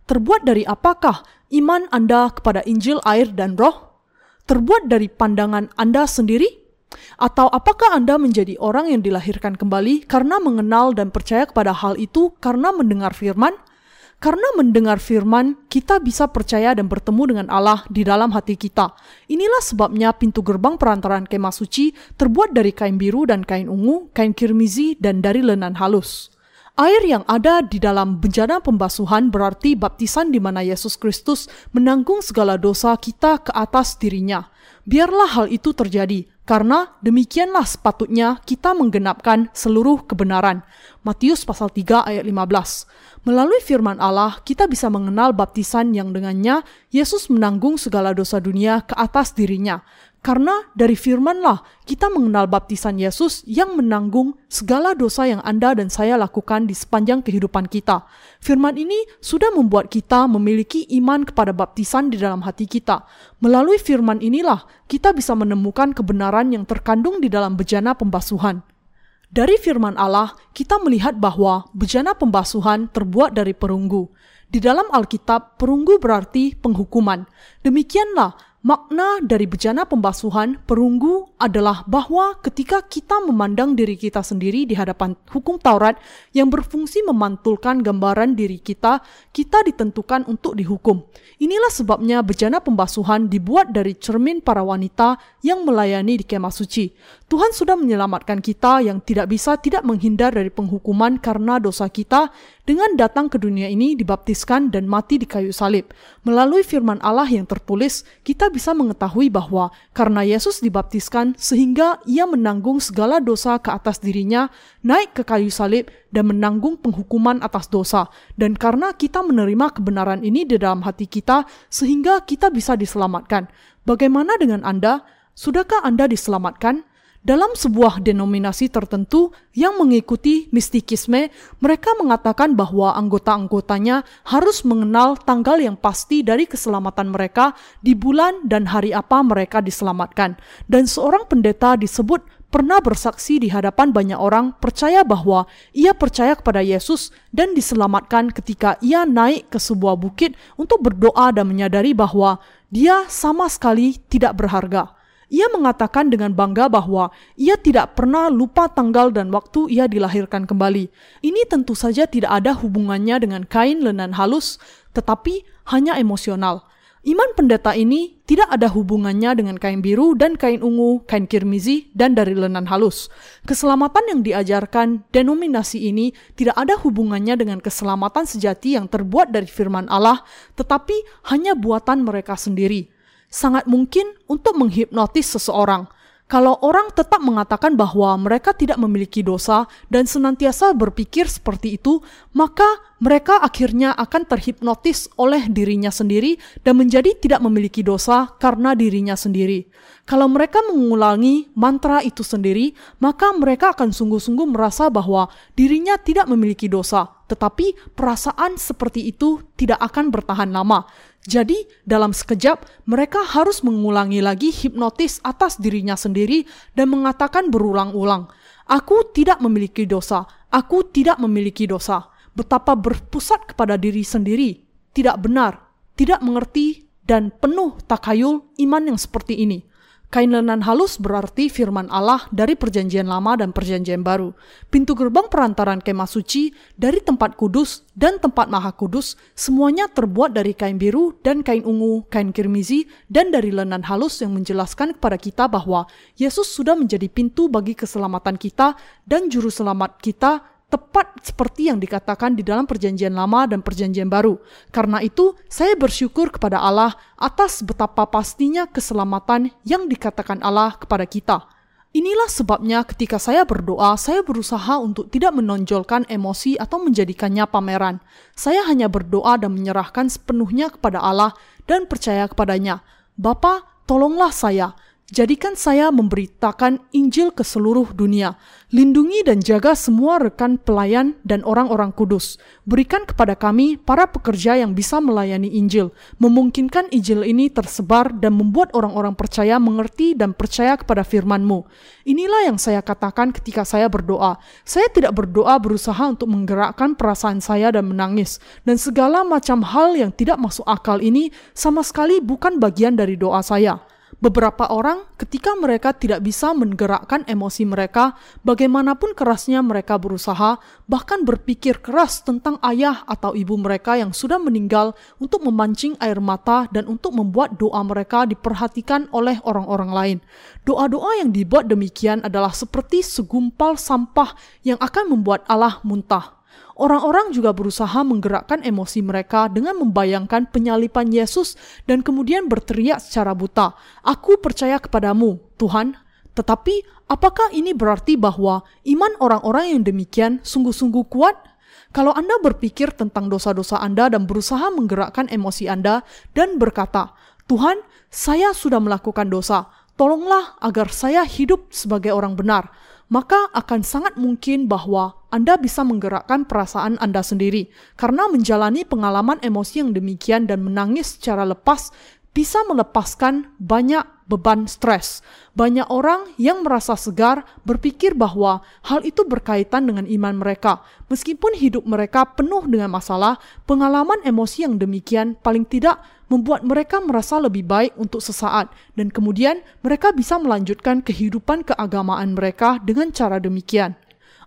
Terbuat dari apakah iman Anda kepada Injil, air, dan Roh? Terbuat dari pandangan Anda sendiri? Atau apakah Anda menjadi orang yang dilahirkan kembali karena mengenal dan percaya kepada hal itu karena mendengar firman? Karena mendengar firman, kita bisa percaya dan bertemu dengan Allah di dalam hati kita. Inilah sebabnya pintu gerbang perantaran kemah suci terbuat dari kain biru dan kain ungu, kain kirmizi, dan dari lenan halus. Air yang ada di dalam bencana pembasuhan berarti baptisan di mana Yesus Kristus menanggung segala dosa kita ke atas dirinya. Biarlah hal itu terjadi, karena demikianlah sepatutnya kita menggenapkan seluruh kebenaran. Matius pasal 3 ayat 15. Melalui firman Allah, kita bisa mengenal baptisan yang dengannya Yesus menanggung segala dosa dunia ke atas dirinya. Karena dari firmanlah kita mengenal baptisan Yesus yang menanggung segala dosa yang Anda dan saya lakukan di sepanjang kehidupan kita. Firman ini sudah membuat kita memiliki iman kepada baptisan di dalam hati kita. Melalui firman inilah kita bisa menemukan kebenaran yang terkandung di dalam bejana pembasuhan. Dari firman Allah, kita melihat bahwa bejana pembasuhan terbuat dari perunggu. Di dalam Alkitab, perunggu berarti penghukuman. Demikianlah Makna dari bejana pembasuhan perunggu adalah bahwa ketika kita memandang diri kita sendiri di hadapan hukum Taurat yang berfungsi memantulkan gambaran diri kita, kita ditentukan untuk dihukum. Inilah sebabnya bejana pembasuhan dibuat dari cermin para wanita yang melayani di kemah suci. Tuhan sudah menyelamatkan kita yang tidak bisa tidak menghindar dari penghukuman karena dosa kita dengan datang ke dunia ini dibaptiskan dan mati di kayu salib. Melalui firman Allah yang tertulis, kita bisa mengetahui bahwa karena Yesus dibaptiskan sehingga ia menanggung segala dosa ke atas dirinya, naik ke kayu salib dan menanggung penghukuman atas dosa. Dan karena kita menerima kebenaran ini di dalam hati kita sehingga kita bisa diselamatkan. Bagaimana dengan Anda? Sudahkah Anda diselamatkan? Dalam sebuah denominasi tertentu yang mengikuti mistikisme, mereka mengatakan bahwa anggota-anggotanya harus mengenal tanggal yang pasti dari keselamatan mereka di bulan dan hari apa mereka diselamatkan. Dan seorang pendeta disebut pernah bersaksi di hadapan banyak orang percaya bahwa ia percaya kepada Yesus dan diselamatkan ketika ia naik ke sebuah bukit untuk berdoa dan menyadari bahwa dia sama sekali tidak berharga. Ia mengatakan dengan bangga bahwa ia tidak pernah lupa tanggal dan waktu ia dilahirkan kembali. Ini tentu saja tidak ada hubungannya dengan kain lenan halus, tetapi hanya emosional. Iman pendeta ini tidak ada hubungannya dengan kain biru dan kain ungu, kain kirmizi, dan dari lenan halus. Keselamatan yang diajarkan denominasi ini tidak ada hubungannya dengan keselamatan sejati yang terbuat dari firman Allah, tetapi hanya buatan mereka sendiri sangat mungkin untuk menghipnotis seseorang. Kalau orang tetap mengatakan bahwa mereka tidak memiliki dosa dan senantiasa berpikir seperti itu, maka mereka akhirnya akan terhipnotis oleh dirinya sendiri dan menjadi tidak memiliki dosa karena dirinya sendiri. Kalau mereka mengulangi mantra itu sendiri, maka mereka akan sungguh-sungguh merasa bahwa dirinya tidak memiliki dosa, tetapi perasaan seperti itu tidak akan bertahan lama. Jadi, dalam sekejap mereka harus mengulangi lagi hipnotis atas dirinya sendiri dan mengatakan berulang-ulang, "Aku tidak memiliki dosa, aku tidak memiliki dosa." Betapa berpusat kepada diri sendiri, tidak benar, tidak mengerti, dan penuh takayul iman yang seperti ini. Kain lenan halus berarti firman Allah dari perjanjian lama dan perjanjian baru. Pintu gerbang perantaran kemah suci dari tempat kudus dan tempat maha kudus semuanya terbuat dari kain biru dan kain ungu, kain kirmizi, dan dari lenan halus yang menjelaskan kepada kita bahwa Yesus sudah menjadi pintu bagi keselamatan kita dan juru selamat kita tepat seperti yang dikatakan di dalam Perjanjian Lama dan Perjanjian Baru. Karena itu, saya bersyukur kepada Allah atas betapa pastinya keselamatan yang dikatakan Allah kepada kita. Inilah sebabnya ketika saya berdoa, saya berusaha untuk tidak menonjolkan emosi atau menjadikannya pameran. Saya hanya berdoa dan menyerahkan sepenuhnya kepada Allah dan percaya kepadanya. Bapa, tolonglah saya. Jadikan saya memberitakan Injil ke seluruh dunia. Lindungi dan jaga semua rekan pelayan dan orang-orang kudus. Berikan kepada kami para pekerja yang bisa melayani Injil, memungkinkan Injil ini tersebar dan membuat orang-orang percaya mengerti dan percaya kepada firman-Mu. Inilah yang saya katakan ketika saya berdoa. Saya tidak berdoa berusaha untuk menggerakkan perasaan saya dan menangis. Dan segala macam hal yang tidak masuk akal ini sama sekali bukan bagian dari doa saya. Beberapa orang, ketika mereka tidak bisa menggerakkan emosi mereka, bagaimanapun kerasnya mereka berusaha, bahkan berpikir keras tentang ayah atau ibu mereka yang sudah meninggal untuk memancing air mata dan untuk membuat doa mereka diperhatikan oleh orang-orang lain. Doa-doa yang dibuat demikian adalah seperti segumpal sampah yang akan membuat Allah muntah. Orang-orang juga berusaha menggerakkan emosi mereka dengan membayangkan penyalipan Yesus dan kemudian berteriak secara buta, "Aku percaya kepadamu, Tuhan." Tetapi, apakah ini berarti bahwa iman orang-orang yang demikian sungguh-sungguh kuat? Kalau Anda berpikir tentang dosa-dosa Anda dan berusaha menggerakkan emosi Anda dan berkata, "Tuhan, saya sudah melakukan dosa. Tolonglah agar saya hidup sebagai orang benar." Maka akan sangat mungkin bahwa Anda bisa menggerakkan perasaan Anda sendiri, karena menjalani pengalaman emosi yang demikian dan menangis secara lepas bisa melepaskan banyak beban stres. Banyak orang yang merasa segar berpikir bahwa hal itu berkaitan dengan iman mereka. Meskipun hidup mereka penuh dengan masalah, pengalaman emosi yang demikian paling tidak membuat mereka merasa lebih baik untuk sesaat, dan kemudian mereka bisa melanjutkan kehidupan keagamaan mereka dengan cara demikian.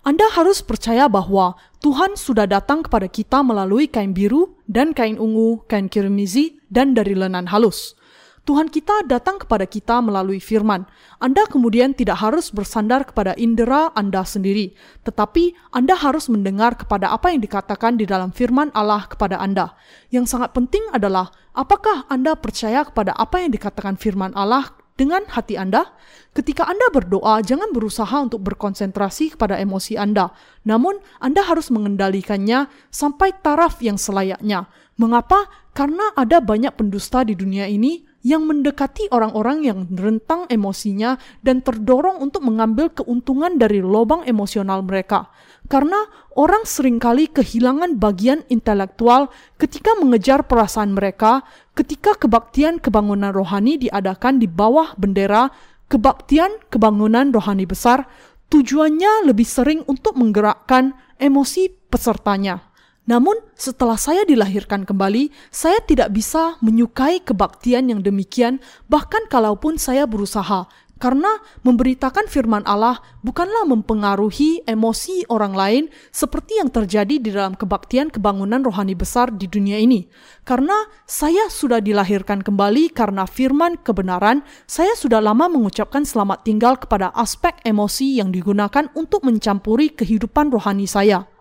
Anda harus percaya bahwa Tuhan sudah datang kepada kita melalui kain biru dan kain ungu, kain kirmizi, dan dari lenan halus. Tuhan kita datang kepada kita melalui firman. Anda kemudian tidak harus bersandar kepada indera Anda sendiri, tetapi Anda harus mendengar kepada apa yang dikatakan di dalam firman Allah kepada Anda. Yang sangat penting adalah apakah Anda percaya kepada apa yang dikatakan firman Allah dengan hati Anda. Ketika Anda berdoa, jangan berusaha untuk berkonsentrasi kepada emosi Anda. Namun, Anda harus mengendalikannya sampai taraf yang selayaknya. Mengapa? Karena ada banyak pendusta di dunia ini yang mendekati orang-orang yang rentang emosinya dan terdorong untuk mengambil keuntungan dari lubang emosional mereka. Karena orang sering kali kehilangan bagian intelektual ketika mengejar perasaan mereka, ketika kebaktian kebangunan rohani diadakan di bawah bendera kebaktian kebangunan rohani besar, tujuannya lebih sering untuk menggerakkan emosi pesertanya. Namun, setelah saya dilahirkan kembali, saya tidak bisa menyukai kebaktian yang demikian, bahkan kalaupun saya berusaha, karena memberitakan firman Allah bukanlah mempengaruhi emosi orang lain seperti yang terjadi di dalam kebaktian kebangunan rohani besar di dunia ini. Karena saya sudah dilahirkan kembali karena firman kebenaran, saya sudah lama mengucapkan selamat tinggal kepada aspek emosi yang digunakan untuk mencampuri kehidupan rohani saya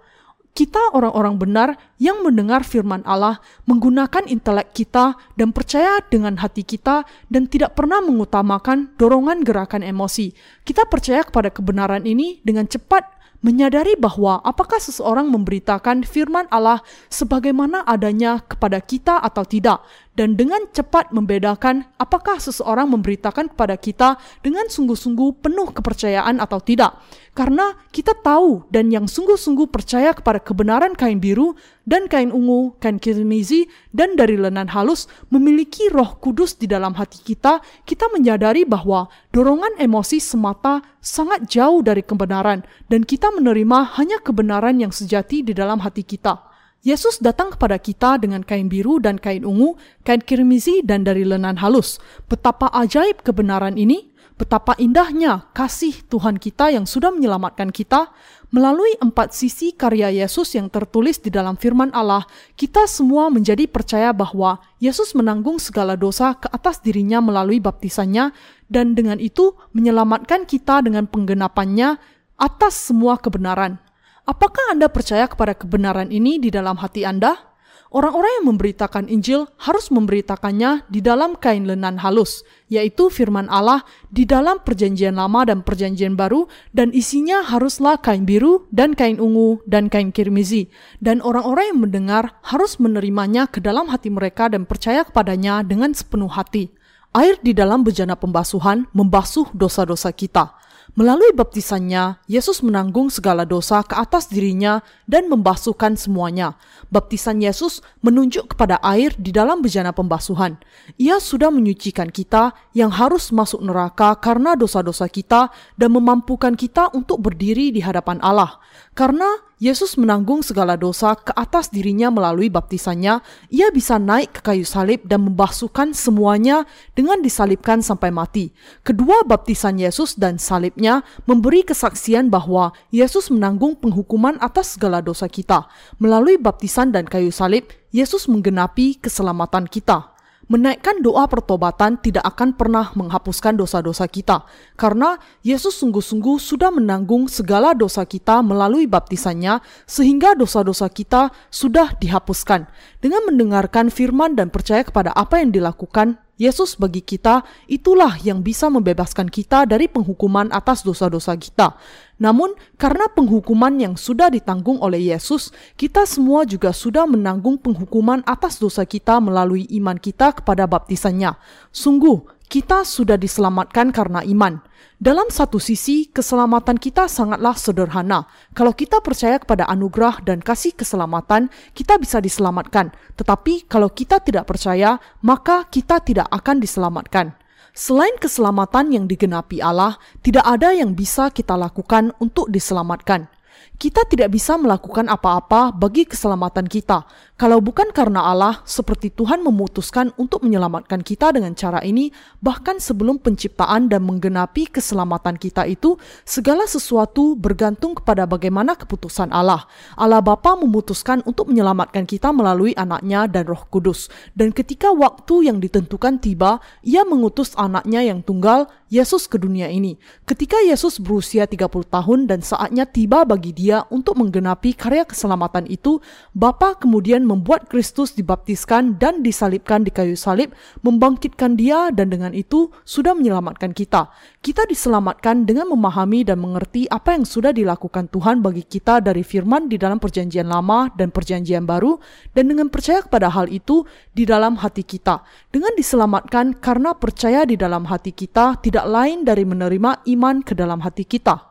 kita orang-orang benar yang mendengar firman Allah, menggunakan intelek kita dan percaya dengan hati kita dan tidak pernah mengutamakan dorongan gerakan emosi. Kita percaya kepada kebenaran ini dengan cepat menyadari bahwa apakah seseorang memberitakan firman Allah sebagaimana adanya kepada kita atau tidak, dan dengan cepat membedakan apakah seseorang memberitakan kepada kita dengan sungguh-sungguh penuh kepercayaan atau tidak. Karena kita tahu dan yang sungguh-sungguh percaya kepada kebenaran kain biru dan kain ungu, kain kirmizi, dan dari lenan halus memiliki roh kudus di dalam hati kita, kita menyadari bahwa dorongan emosi semata sangat jauh dari kebenaran dan kita menerima hanya kebenaran yang sejati di dalam hati kita. Yesus datang kepada kita dengan kain biru dan kain ungu, kain kirmizi dan dari lenan halus. Betapa ajaib kebenaran ini, betapa indahnya kasih Tuhan kita yang sudah menyelamatkan kita. Melalui empat sisi karya Yesus yang tertulis di dalam firman Allah, kita semua menjadi percaya bahwa Yesus menanggung segala dosa ke atas dirinya melalui baptisannya, dan dengan itu menyelamatkan kita dengan penggenapannya atas semua kebenaran. Apakah Anda percaya kepada kebenaran ini di dalam hati Anda? Orang-orang yang memberitakan Injil harus memberitakannya di dalam kain lenan halus, yaitu firman Allah di dalam Perjanjian Lama dan Perjanjian Baru, dan isinya haruslah kain biru dan kain ungu dan kain kirmizi. Dan orang-orang yang mendengar harus menerimanya ke dalam hati mereka dan percaya kepadanya dengan sepenuh hati. Air di dalam bejana pembasuhan membasuh dosa-dosa kita. Melalui baptisannya, Yesus menanggung segala dosa ke atas dirinya dan membasuhkan semuanya. Baptisan Yesus menunjuk kepada air di dalam bejana pembasuhan. Ia sudah menyucikan kita yang harus masuk neraka karena dosa-dosa kita dan memampukan kita untuk berdiri di hadapan Allah. Karena Yesus menanggung segala dosa ke atas dirinya melalui baptisannya, ia bisa naik ke kayu salib dan membasuhkan semuanya dengan disalibkan sampai mati. Kedua baptisan Yesus dan salibnya memberi kesaksian bahwa Yesus menanggung penghukuman atas segala dosa kita. Melalui baptisan dan kayu salib, Yesus menggenapi keselamatan kita. Menaikkan doa pertobatan tidak akan pernah menghapuskan dosa-dosa kita, karena Yesus sungguh-sungguh sudah menanggung segala dosa kita melalui baptisannya, sehingga dosa-dosa kita sudah dihapuskan. Dengan mendengarkan firman dan percaya kepada apa yang dilakukan Yesus bagi kita, itulah yang bisa membebaskan kita dari penghukuman atas dosa-dosa kita. Namun, karena penghukuman yang sudah ditanggung oleh Yesus, kita semua juga sudah menanggung penghukuman atas dosa kita melalui iman kita kepada baptisannya. Sungguh, kita sudah diselamatkan karena iman. Dalam satu sisi, keselamatan kita sangatlah sederhana. Kalau kita percaya kepada anugerah dan kasih keselamatan, kita bisa diselamatkan. Tetapi kalau kita tidak percaya, maka kita tidak akan diselamatkan. Selain keselamatan yang digenapi Allah, tidak ada yang bisa kita lakukan untuk diselamatkan. Kita tidak bisa melakukan apa-apa bagi keselamatan kita. Kalau bukan karena Allah, seperti Tuhan memutuskan untuk menyelamatkan kita dengan cara ini, bahkan sebelum penciptaan dan menggenapi keselamatan kita itu, segala sesuatu bergantung kepada bagaimana keputusan Allah. Allah Bapa memutuskan untuk menyelamatkan kita melalui anaknya dan roh kudus. Dan ketika waktu yang ditentukan tiba, ia mengutus anaknya yang tunggal, Yesus ke dunia ini. Ketika Yesus berusia 30 tahun dan saatnya tiba bagi dia untuk menggenapi karya keselamatan itu, Bapa kemudian membuat Kristus dibaptiskan dan disalibkan di kayu salib, membangkitkan dia dan dengan itu sudah menyelamatkan kita. Kita diselamatkan dengan memahami dan mengerti apa yang sudah dilakukan Tuhan bagi kita dari firman di dalam perjanjian lama dan perjanjian baru dan dengan percaya kepada hal itu di dalam hati kita. Dengan diselamatkan karena percaya di dalam hati kita tidak lain dari menerima iman ke dalam hati kita.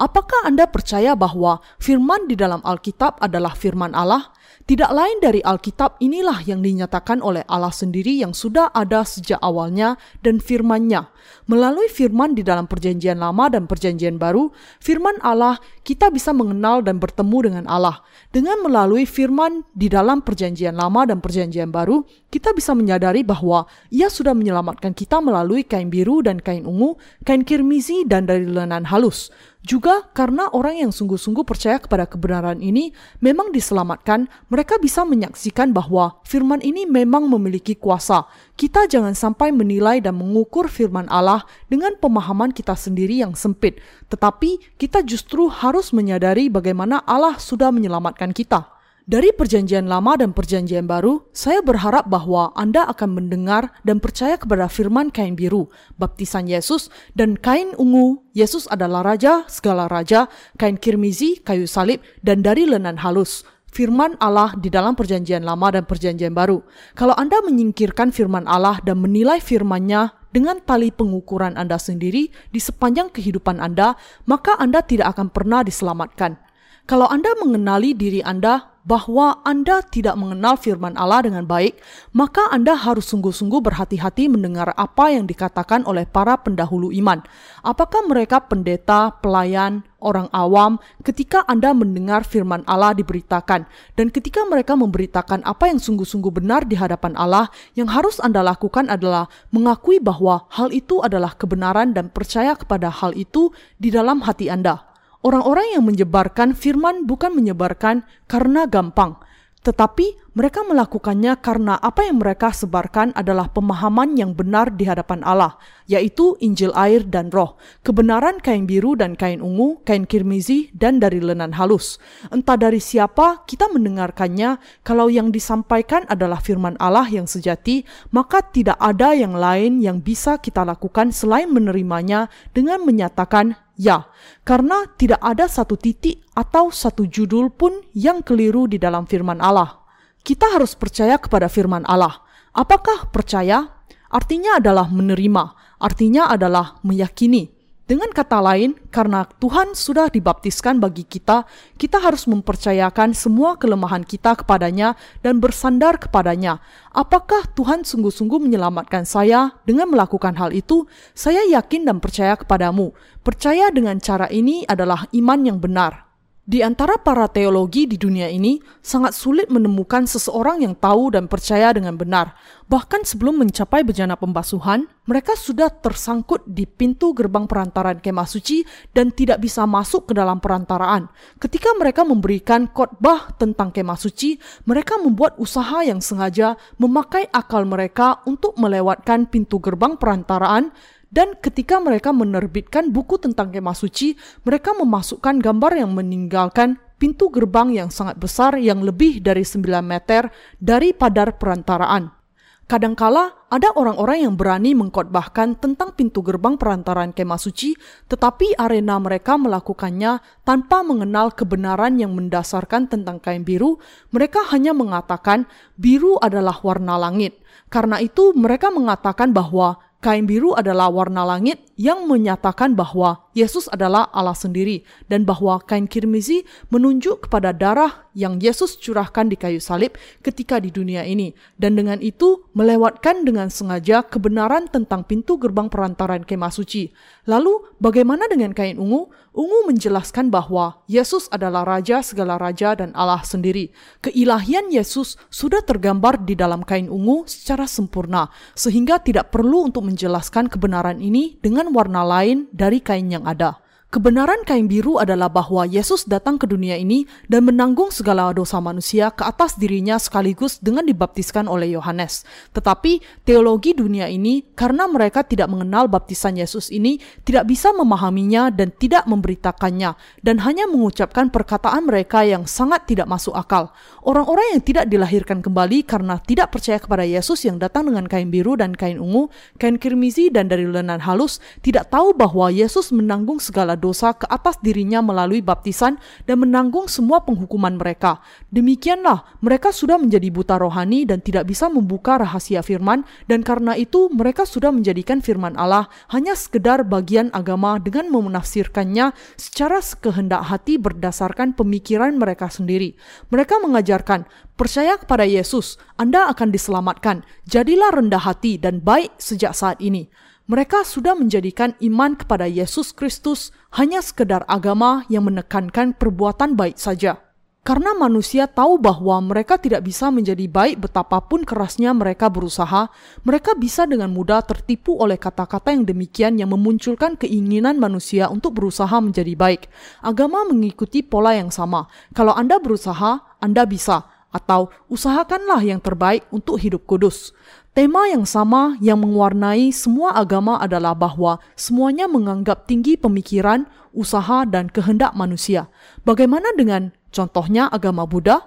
Apakah Anda percaya bahwa firman di dalam Alkitab adalah firman Allah? Tidak lain dari Alkitab inilah yang dinyatakan oleh Allah sendiri yang sudah ada sejak awalnya dan firman-Nya. Melalui firman di dalam perjanjian lama dan perjanjian baru, firman Allah kita bisa mengenal dan bertemu dengan Allah. Dengan melalui firman di dalam perjanjian lama dan perjanjian baru, kita bisa menyadari bahwa ia sudah menyelamatkan kita melalui kain biru dan kain ungu, kain kirmizi dan dari lenan halus. Juga karena orang yang sungguh-sungguh percaya kepada kebenaran ini memang diselamatkan, mereka bisa menyaksikan bahwa firman ini memang memiliki kuasa. Kita jangan sampai menilai dan mengukur firman Allah dengan pemahaman kita sendiri yang sempit, tetapi kita justru harus menyadari bagaimana Allah sudah menyelamatkan kita. Dari perjanjian lama dan perjanjian baru, saya berharap bahwa Anda akan mendengar dan percaya kepada firman kain biru, baptisan Yesus, dan kain ungu, Yesus adalah Raja, segala Raja, kain kirmizi, kayu salib, dan dari lenan halus, firman Allah di dalam perjanjian lama dan perjanjian baru. Kalau Anda menyingkirkan firman Allah dan menilai firmannya dengan tali pengukuran Anda sendiri di sepanjang kehidupan Anda, maka Anda tidak akan pernah diselamatkan. Kalau Anda mengenali diri Anda bahwa Anda tidak mengenal firman Allah dengan baik, maka Anda harus sungguh-sungguh berhati-hati mendengar apa yang dikatakan oleh para pendahulu iman. Apakah mereka pendeta, pelayan, orang awam ketika Anda mendengar firman Allah diberitakan dan ketika mereka memberitakan apa yang sungguh-sungguh benar di hadapan Allah, yang harus Anda lakukan adalah mengakui bahwa hal itu adalah kebenaran dan percaya kepada hal itu di dalam hati Anda. Orang-orang yang menyebarkan firman bukan menyebarkan karena gampang, tetapi mereka melakukannya karena apa yang mereka sebarkan adalah pemahaman yang benar di hadapan Allah, yaitu Injil air dan roh, kebenaran kain biru dan kain ungu, kain kirmizi, dan dari lenan halus. Entah dari siapa kita mendengarkannya, kalau yang disampaikan adalah firman Allah yang sejati, maka tidak ada yang lain yang bisa kita lakukan selain menerimanya dengan menyatakan Ya, karena tidak ada satu titik atau satu judul pun yang keliru di dalam firman Allah. Kita harus percaya kepada firman Allah. Apakah percaya? artinya adalah menerima, artinya adalah meyakini. Dengan kata lain, karena Tuhan sudah dibaptiskan bagi kita, kita harus mempercayakan semua kelemahan kita kepadanya dan bersandar kepadanya. Apakah Tuhan sungguh-sungguh menyelamatkan saya dengan melakukan hal itu? Saya yakin dan percaya kepadamu. Percaya dengan cara ini adalah iman yang benar. Di antara para teologi di dunia ini, sangat sulit menemukan seseorang yang tahu dan percaya dengan benar. Bahkan sebelum mencapai bejana pembasuhan, mereka sudah tersangkut di pintu gerbang perantaraan kemah suci dan tidak bisa masuk ke dalam perantaraan. Ketika mereka memberikan khotbah tentang kemah suci, mereka membuat usaha yang sengaja memakai akal mereka untuk melewatkan pintu gerbang perantaraan dan ketika mereka menerbitkan buku tentang kemah suci, mereka memasukkan gambar yang meninggalkan pintu gerbang yang sangat besar yang lebih dari 9 meter dari padar perantaraan. Kadangkala ada orang-orang yang berani mengkotbahkan tentang pintu gerbang perantaraan kemah suci, tetapi arena mereka melakukannya tanpa mengenal kebenaran yang mendasarkan tentang kain biru. Mereka hanya mengatakan biru adalah warna langit. Karena itu mereka mengatakan bahwa Kain biru adalah warna langit yang menyatakan bahwa Yesus adalah Allah sendiri dan bahwa kain kirmizi menunjuk kepada darah yang Yesus curahkan di kayu salib ketika di dunia ini dan dengan itu melewatkan dengan sengaja kebenaran tentang pintu gerbang perantaran kemah suci. Lalu bagaimana dengan kain ungu? Ungu menjelaskan bahwa Yesus adalah raja segala raja dan Allah sendiri. Keilahian Yesus sudah tergambar di dalam kain ungu secara sempurna sehingga tidak perlu untuk menjelaskan kebenaran ini dengan warna lain dari kain yang ada. Kebenaran kain biru adalah bahwa Yesus datang ke dunia ini dan menanggung segala dosa manusia ke atas dirinya sekaligus dengan dibaptiskan oleh Yohanes. Tetapi teologi dunia ini karena mereka tidak mengenal baptisan Yesus ini tidak bisa memahaminya dan tidak memberitakannya dan hanya mengucapkan perkataan mereka yang sangat tidak masuk akal. Orang-orang yang tidak dilahirkan kembali karena tidak percaya kepada Yesus yang datang dengan kain biru dan kain ungu, kain kirmizi dan dari lenan halus tidak tahu bahwa Yesus menanggung segala dosa ke atas dirinya melalui baptisan dan menanggung semua penghukuman mereka. Demikianlah, mereka sudah menjadi buta rohani dan tidak bisa membuka rahasia firman dan karena itu mereka sudah menjadikan firman Allah hanya sekedar bagian agama dengan memenafsirkannya secara kehendak hati berdasarkan pemikiran mereka sendiri. Mereka mengajarkan, percaya kepada Yesus, Anda akan diselamatkan. Jadilah rendah hati dan baik sejak saat ini mereka sudah menjadikan iman kepada Yesus Kristus hanya sekedar agama yang menekankan perbuatan baik saja. Karena manusia tahu bahwa mereka tidak bisa menjadi baik betapapun kerasnya mereka berusaha, mereka bisa dengan mudah tertipu oleh kata-kata yang demikian yang memunculkan keinginan manusia untuk berusaha menjadi baik. Agama mengikuti pola yang sama. Kalau Anda berusaha, Anda bisa, atau usahakanlah yang terbaik untuk hidup kudus. Tema yang sama yang mewarnai semua agama adalah bahwa semuanya menganggap tinggi pemikiran, usaha, dan kehendak manusia. Bagaimana dengan contohnya agama Buddha?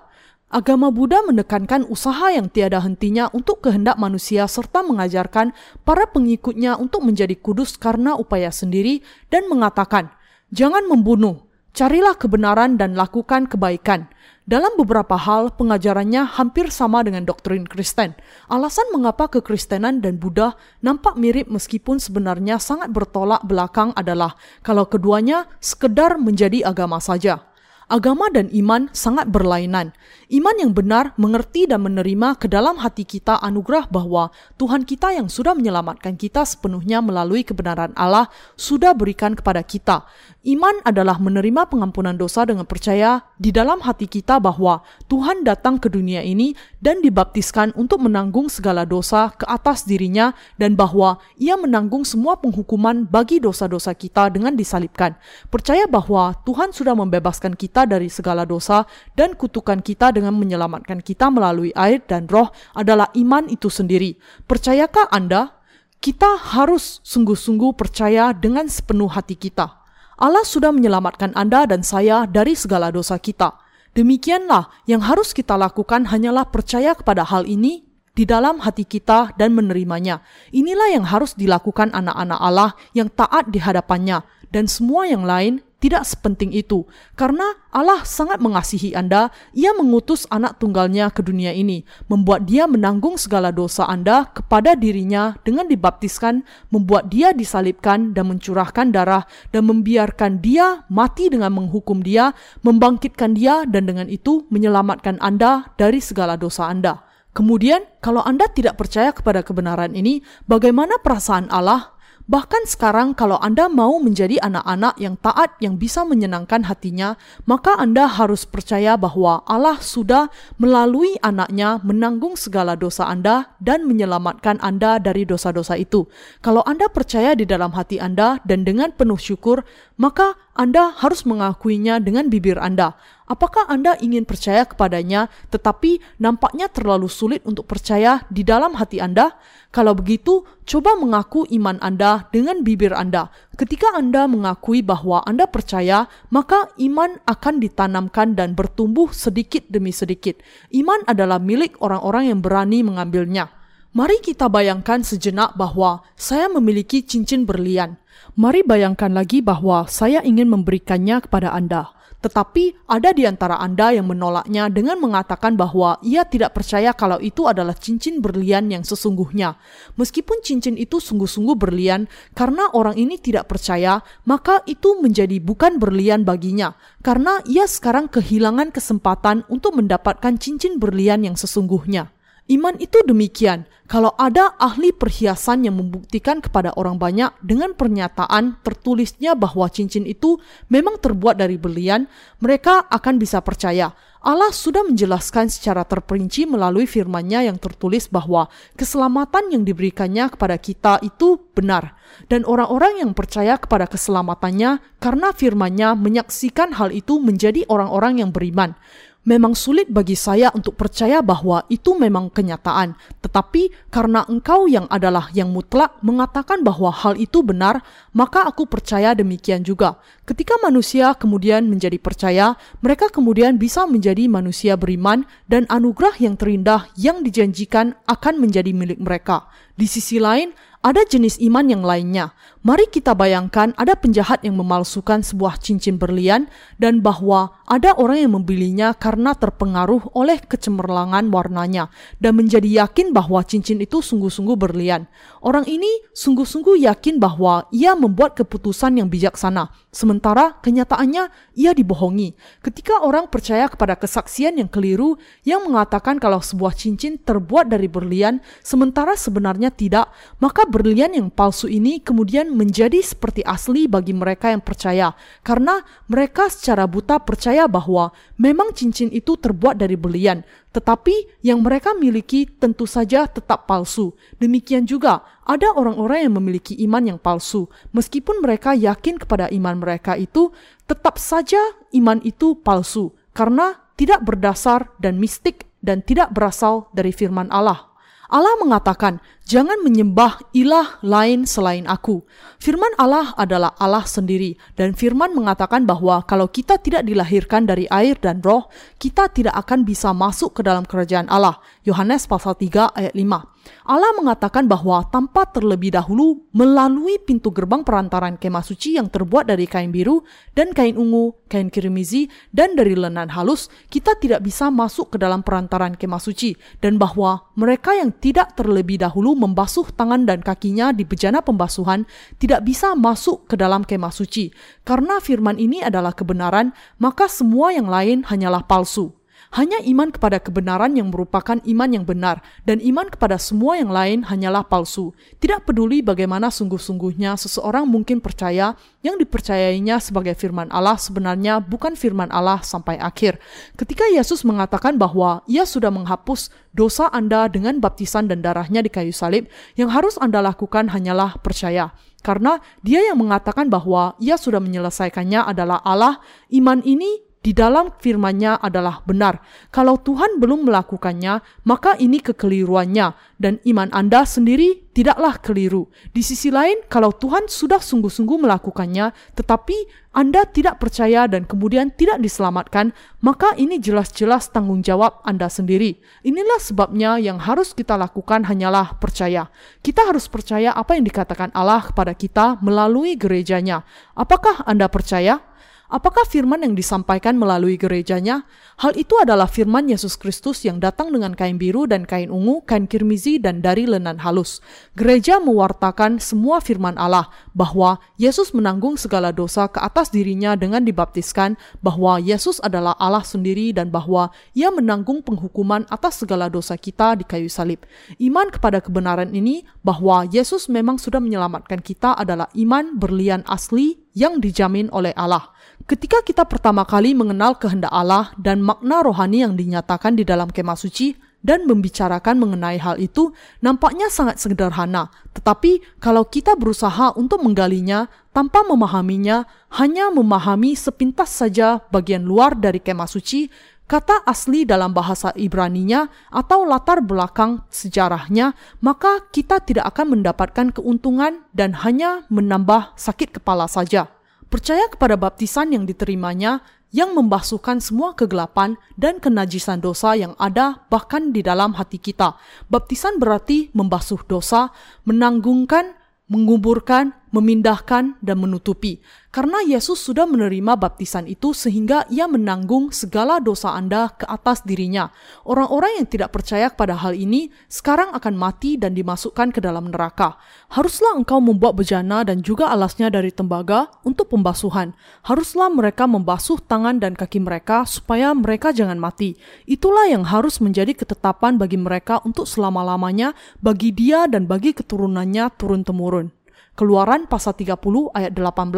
Agama Buddha menekankan usaha yang tiada hentinya untuk kehendak manusia serta mengajarkan para pengikutnya untuk menjadi kudus karena upaya sendiri dan mengatakan, jangan membunuh, carilah kebenaran dan lakukan kebaikan. Dalam beberapa hal, pengajarannya hampir sama dengan doktrin Kristen. Alasan mengapa kekristenan dan Buddha nampak mirip meskipun sebenarnya sangat bertolak belakang adalah kalau keduanya sekedar menjadi agama saja. Agama dan iman sangat berlainan. Iman yang benar mengerti dan menerima ke dalam hati kita anugerah bahwa Tuhan kita yang sudah menyelamatkan kita sepenuhnya melalui kebenaran Allah sudah berikan kepada kita. Iman adalah menerima pengampunan dosa dengan percaya di dalam hati kita bahwa Tuhan datang ke dunia ini dan dibaptiskan untuk menanggung segala dosa ke atas dirinya dan bahwa ia menanggung semua penghukuman bagi dosa-dosa kita dengan disalibkan. Percaya bahwa Tuhan sudah membebaskan kita dari segala dosa dan kutukan kita dengan menyelamatkan kita melalui air dan roh adalah iman itu sendiri. Percayakah Anda? Kita harus sungguh-sungguh percaya dengan sepenuh hati kita. Allah sudah menyelamatkan Anda dan saya dari segala dosa kita. Demikianlah yang harus kita lakukan hanyalah percaya kepada hal ini di dalam hati kita dan menerimanya. Inilah yang harus dilakukan anak-anak Allah yang taat di hadapannya dan semua yang lain tidak sepenting itu. Karena Allah sangat mengasihi Anda, ia mengutus anak tunggalnya ke dunia ini, membuat dia menanggung segala dosa Anda kepada dirinya dengan dibaptiskan, membuat dia disalibkan dan mencurahkan darah, dan membiarkan dia mati dengan menghukum dia, membangkitkan dia, dan dengan itu menyelamatkan Anda dari segala dosa Anda. Kemudian, kalau Anda tidak percaya kepada kebenaran ini, bagaimana perasaan Allah? Bahkan sekarang kalau Anda mau menjadi anak-anak yang taat yang bisa menyenangkan hatinya, maka Anda harus percaya bahwa Allah sudah melalui anaknya menanggung segala dosa Anda dan menyelamatkan Anda dari dosa-dosa itu. Kalau Anda percaya di dalam hati Anda dan dengan penuh syukur, maka Anda harus mengakuinya dengan bibir Anda. Apakah Anda ingin percaya kepadanya, tetapi nampaknya terlalu sulit untuk percaya di dalam hati Anda? Kalau begitu, coba mengaku iman Anda dengan bibir Anda. Ketika Anda mengakui bahwa Anda percaya, maka iman akan ditanamkan dan bertumbuh sedikit demi sedikit. Iman adalah milik orang-orang yang berani mengambilnya. Mari kita bayangkan sejenak bahwa saya memiliki cincin berlian. Mari bayangkan lagi bahwa saya ingin memberikannya kepada Anda. Tetapi ada di antara Anda yang menolaknya dengan mengatakan bahwa ia tidak percaya kalau itu adalah cincin berlian yang sesungguhnya. Meskipun cincin itu sungguh-sungguh berlian, karena orang ini tidak percaya, maka itu menjadi bukan berlian baginya, karena ia sekarang kehilangan kesempatan untuk mendapatkan cincin berlian yang sesungguhnya. Iman itu demikian. Kalau ada ahli perhiasan yang membuktikan kepada orang banyak dengan pernyataan tertulisnya bahwa cincin itu memang terbuat dari berlian, mereka akan bisa percaya. Allah sudah menjelaskan secara terperinci melalui firman-Nya yang tertulis bahwa keselamatan yang diberikannya kepada kita itu benar. Dan orang-orang yang percaya kepada keselamatannya karena firman-Nya menyaksikan hal itu menjadi orang-orang yang beriman. Memang sulit bagi saya untuk percaya bahwa itu memang kenyataan, tetapi karena engkau yang adalah yang mutlak mengatakan bahwa hal itu benar, maka aku percaya demikian juga. Ketika manusia kemudian menjadi percaya, mereka kemudian bisa menjadi manusia beriman dan anugerah yang terindah yang dijanjikan akan menjadi milik mereka. Di sisi lain, ada jenis iman yang lainnya. Mari kita bayangkan ada penjahat yang memalsukan sebuah cincin berlian dan bahwa ada orang yang membelinya karena terpengaruh oleh kecemerlangan warnanya dan menjadi yakin bahwa cincin itu sungguh-sungguh berlian. Orang ini sungguh-sungguh yakin bahwa ia membuat keputusan yang bijaksana, sementara kenyataannya ia dibohongi. Ketika orang percaya kepada kesaksian yang keliru yang mengatakan kalau sebuah cincin terbuat dari berlian, sementara sebenarnya tidak, maka berlian yang palsu ini kemudian menjadi seperti asli bagi mereka yang percaya, karena mereka secara buta percaya bahwa memang cincin itu terbuat dari berlian, tetapi yang mereka miliki tentu saja tetap palsu. Demikian juga ada orang-orang yang memiliki iman yang palsu, meskipun mereka yakin kepada iman mereka itu, tetap saja iman itu palsu karena tidak berdasar dan mistik dan tidak berasal dari firman Allah. Allah mengatakan, "Jangan menyembah ilah lain selain Aku." Firman Allah adalah Allah sendiri, dan Firman mengatakan bahwa kalau kita tidak dilahirkan dari air dan Roh, kita tidak akan bisa masuk ke dalam kerajaan Allah. Yohanes pasal 3 ayat 5. Allah mengatakan bahwa tanpa terlebih dahulu melalui pintu gerbang perantaran kemah suci yang terbuat dari kain biru dan kain ungu, kain kirimizi, dan dari lenan halus, kita tidak bisa masuk ke dalam perantaran kemah suci, dan bahwa mereka yang tidak terlebih dahulu membasuh tangan dan kakinya di bejana pembasuhan tidak bisa masuk ke dalam kemah suci. Karena firman ini adalah kebenaran, maka semua yang lain hanyalah palsu. Hanya iman kepada kebenaran yang merupakan iman yang benar, dan iman kepada semua yang lain hanyalah palsu. Tidak peduli bagaimana sungguh-sungguhnya seseorang mungkin percaya, yang dipercayainya sebagai firman Allah sebenarnya bukan firman Allah sampai akhir. Ketika Yesus mengatakan bahwa ia sudah menghapus dosa Anda dengan baptisan dan darahnya di kayu salib, yang harus Anda lakukan hanyalah percaya. Karena dia yang mengatakan bahwa ia sudah menyelesaikannya adalah Allah, iman ini di dalam firman-Nya adalah benar. Kalau Tuhan belum melakukannya, maka ini kekeliruannya dan iman Anda sendiri tidaklah keliru. Di sisi lain, kalau Tuhan sudah sungguh-sungguh melakukannya, tetapi Anda tidak percaya dan kemudian tidak diselamatkan, maka ini jelas-jelas tanggung jawab Anda sendiri. Inilah sebabnya yang harus kita lakukan hanyalah percaya. Kita harus percaya apa yang dikatakan Allah kepada kita melalui gerejanya. Apakah Anda percaya? Apakah firman yang disampaikan melalui gerejanya? Hal itu adalah firman Yesus Kristus yang datang dengan kain biru dan kain ungu, kain kirmizi, dan dari lenan halus. Gereja mewartakan semua firman Allah bahwa Yesus menanggung segala dosa ke atas dirinya dengan dibaptiskan, bahwa Yesus adalah Allah sendiri dan bahwa ia menanggung penghukuman atas segala dosa kita di kayu salib. Iman kepada kebenaran ini bahwa Yesus memang sudah menyelamatkan kita adalah iman berlian asli yang dijamin oleh Allah. Ketika kita pertama kali mengenal kehendak Allah dan makna rohani yang dinyatakan di dalam kemah suci dan membicarakan mengenai hal itu, nampaknya sangat sederhana. Tetapi kalau kita berusaha untuk menggalinya tanpa memahaminya, hanya memahami sepintas saja bagian luar dari kemah suci, kata asli dalam bahasa Ibraninya atau latar belakang sejarahnya, maka kita tidak akan mendapatkan keuntungan dan hanya menambah sakit kepala saja percaya kepada baptisan yang diterimanya yang membasuhkan semua kegelapan dan kenajisan dosa yang ada bahkan di dalam hati kita. Baptisan berarti membasuh dosa, menanggungkan, menguburkan, memindahkan, dan menutupi. Karena Yesus sudah menerima baptisan itu sehingga ia menanggung segala dosa Anda ke atas dirinya. Orang-orang yang tidak percaya kepada hal ini sekarang akan mati dan dimasukkan ke dalam neraka. Haruslah engkau membuat bejana dan juga alasnya dari tembaga untuk pembasuhan. Haruslah mereka membasuh tangan dan kaki mereka supaya mereka jangan mati. Itulah yang harus menjadi ketetapan bagi mereka untuk selama-lamanya bagi dia dan bagi keturunannya turun-temurun. Keluaran pasal 30 ayat 18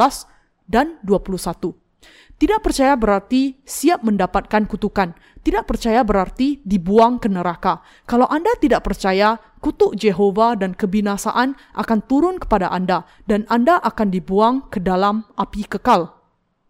dan 21. Tidak percaya berarti siap mendapatkan kutukan. Tidak percaya berarti dibuang ke neraka. Kalau Anda tidak percaya, kutuk Jehovah dan kebinasaan akan turun kepada Anda, dan Anda akan dibuang ke dalam api kekal.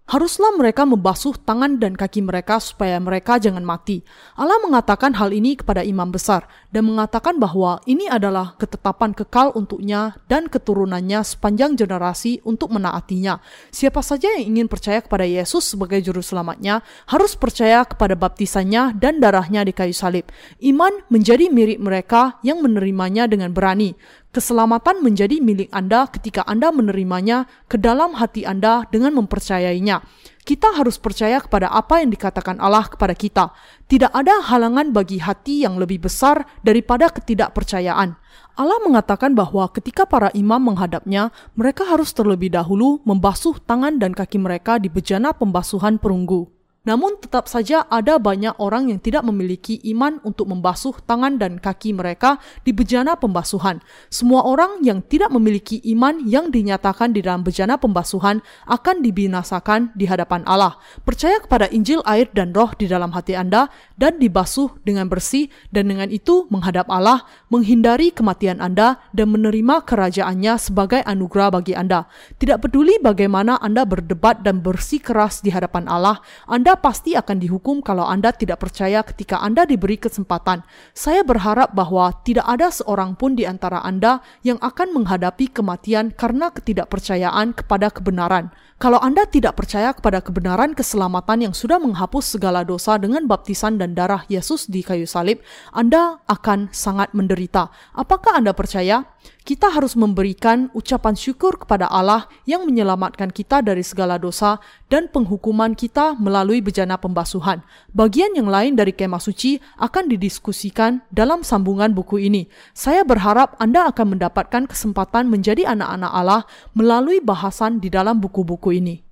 Haruslah mereka membasuh tangan dan kaki mereka supaya mereka jangan mati. Allah mengatakan hal ini kepada imam besar dan mengatakan bahwa ini adalah ketetapan kekal untuknya dan keturunannya sepanjang generasi untuk menaatinya. Siapa saja yang ingin percaya kepada Yesus sebagai juru selamatnya harus percaya kepada baptisannya dan darahnya di kayu salib. Iman menjadi mirip mereka yang menerimanya dengan berani. Keselamatan menjadi milik Anda ketika Anda menerimanya ke dalam hati Anda dengan mempercayainya. Kita harus percaya kepada apa yang dikatakan Allah kepada kita. Tidak ada halangan bagi hati yang lebih besar daripada ketidakpercayaan. Allah mengatakan bahwa ketika para imam menghadapnya, mereka harus terlebih dahulu membasuh tangan dan kaki mereka di bejana pembasuhan perunggu. Namun tetap saja ada banyak orang yang tidak memiliki iman untuk membasuh tangan dan kaki mereka di bejana pembasuhan. Semua orang yang tidak memiliki iman yang dinyatakan di dalam bejana pembasuhan akan dibinasakan di hadapan Allah. Percaya kepada Injil air dan roh di dalam hati Anda dan dibasuh dengan bersih dan dengan itu menghadap Allah, menghindari kematian Anda dan menerima kerajaannya sebagai anugerah bagi Anda. Tidak peduli bagaimana Anda berdebat dan bersih keras di hadapan Allah, Anda pasti akan dihukum kalau Anda tidak percaya ketika Anda diberi kesempatan. Saya berharap bahwa tidak ada seorang pun di antara Anda yang akan menghadapi kematian karena ketidakpercayaan kepada kebenaran. Kalau Anda tidak percaya kepada kebenaran keselamatan yang sudah menghapus segala dosa dengan baptisan dan darah Yesus di kayu salib, Anda akan sangat menderita. Apakah Anda percaya? Kita harus memberikan ucapan syukur kepada Allah yang menyelamatkan kita dari segala dosa dan penghukuman kita melalui bejana pembasuhan. Bagian yang lain dari kemah suci akan didiskusikan dalam sambungan buku ini. Saya berharap Anda akan mendapatkan kesempatan menjadi anak-anak Allah melalui bahasan di dalam buku-buku ini.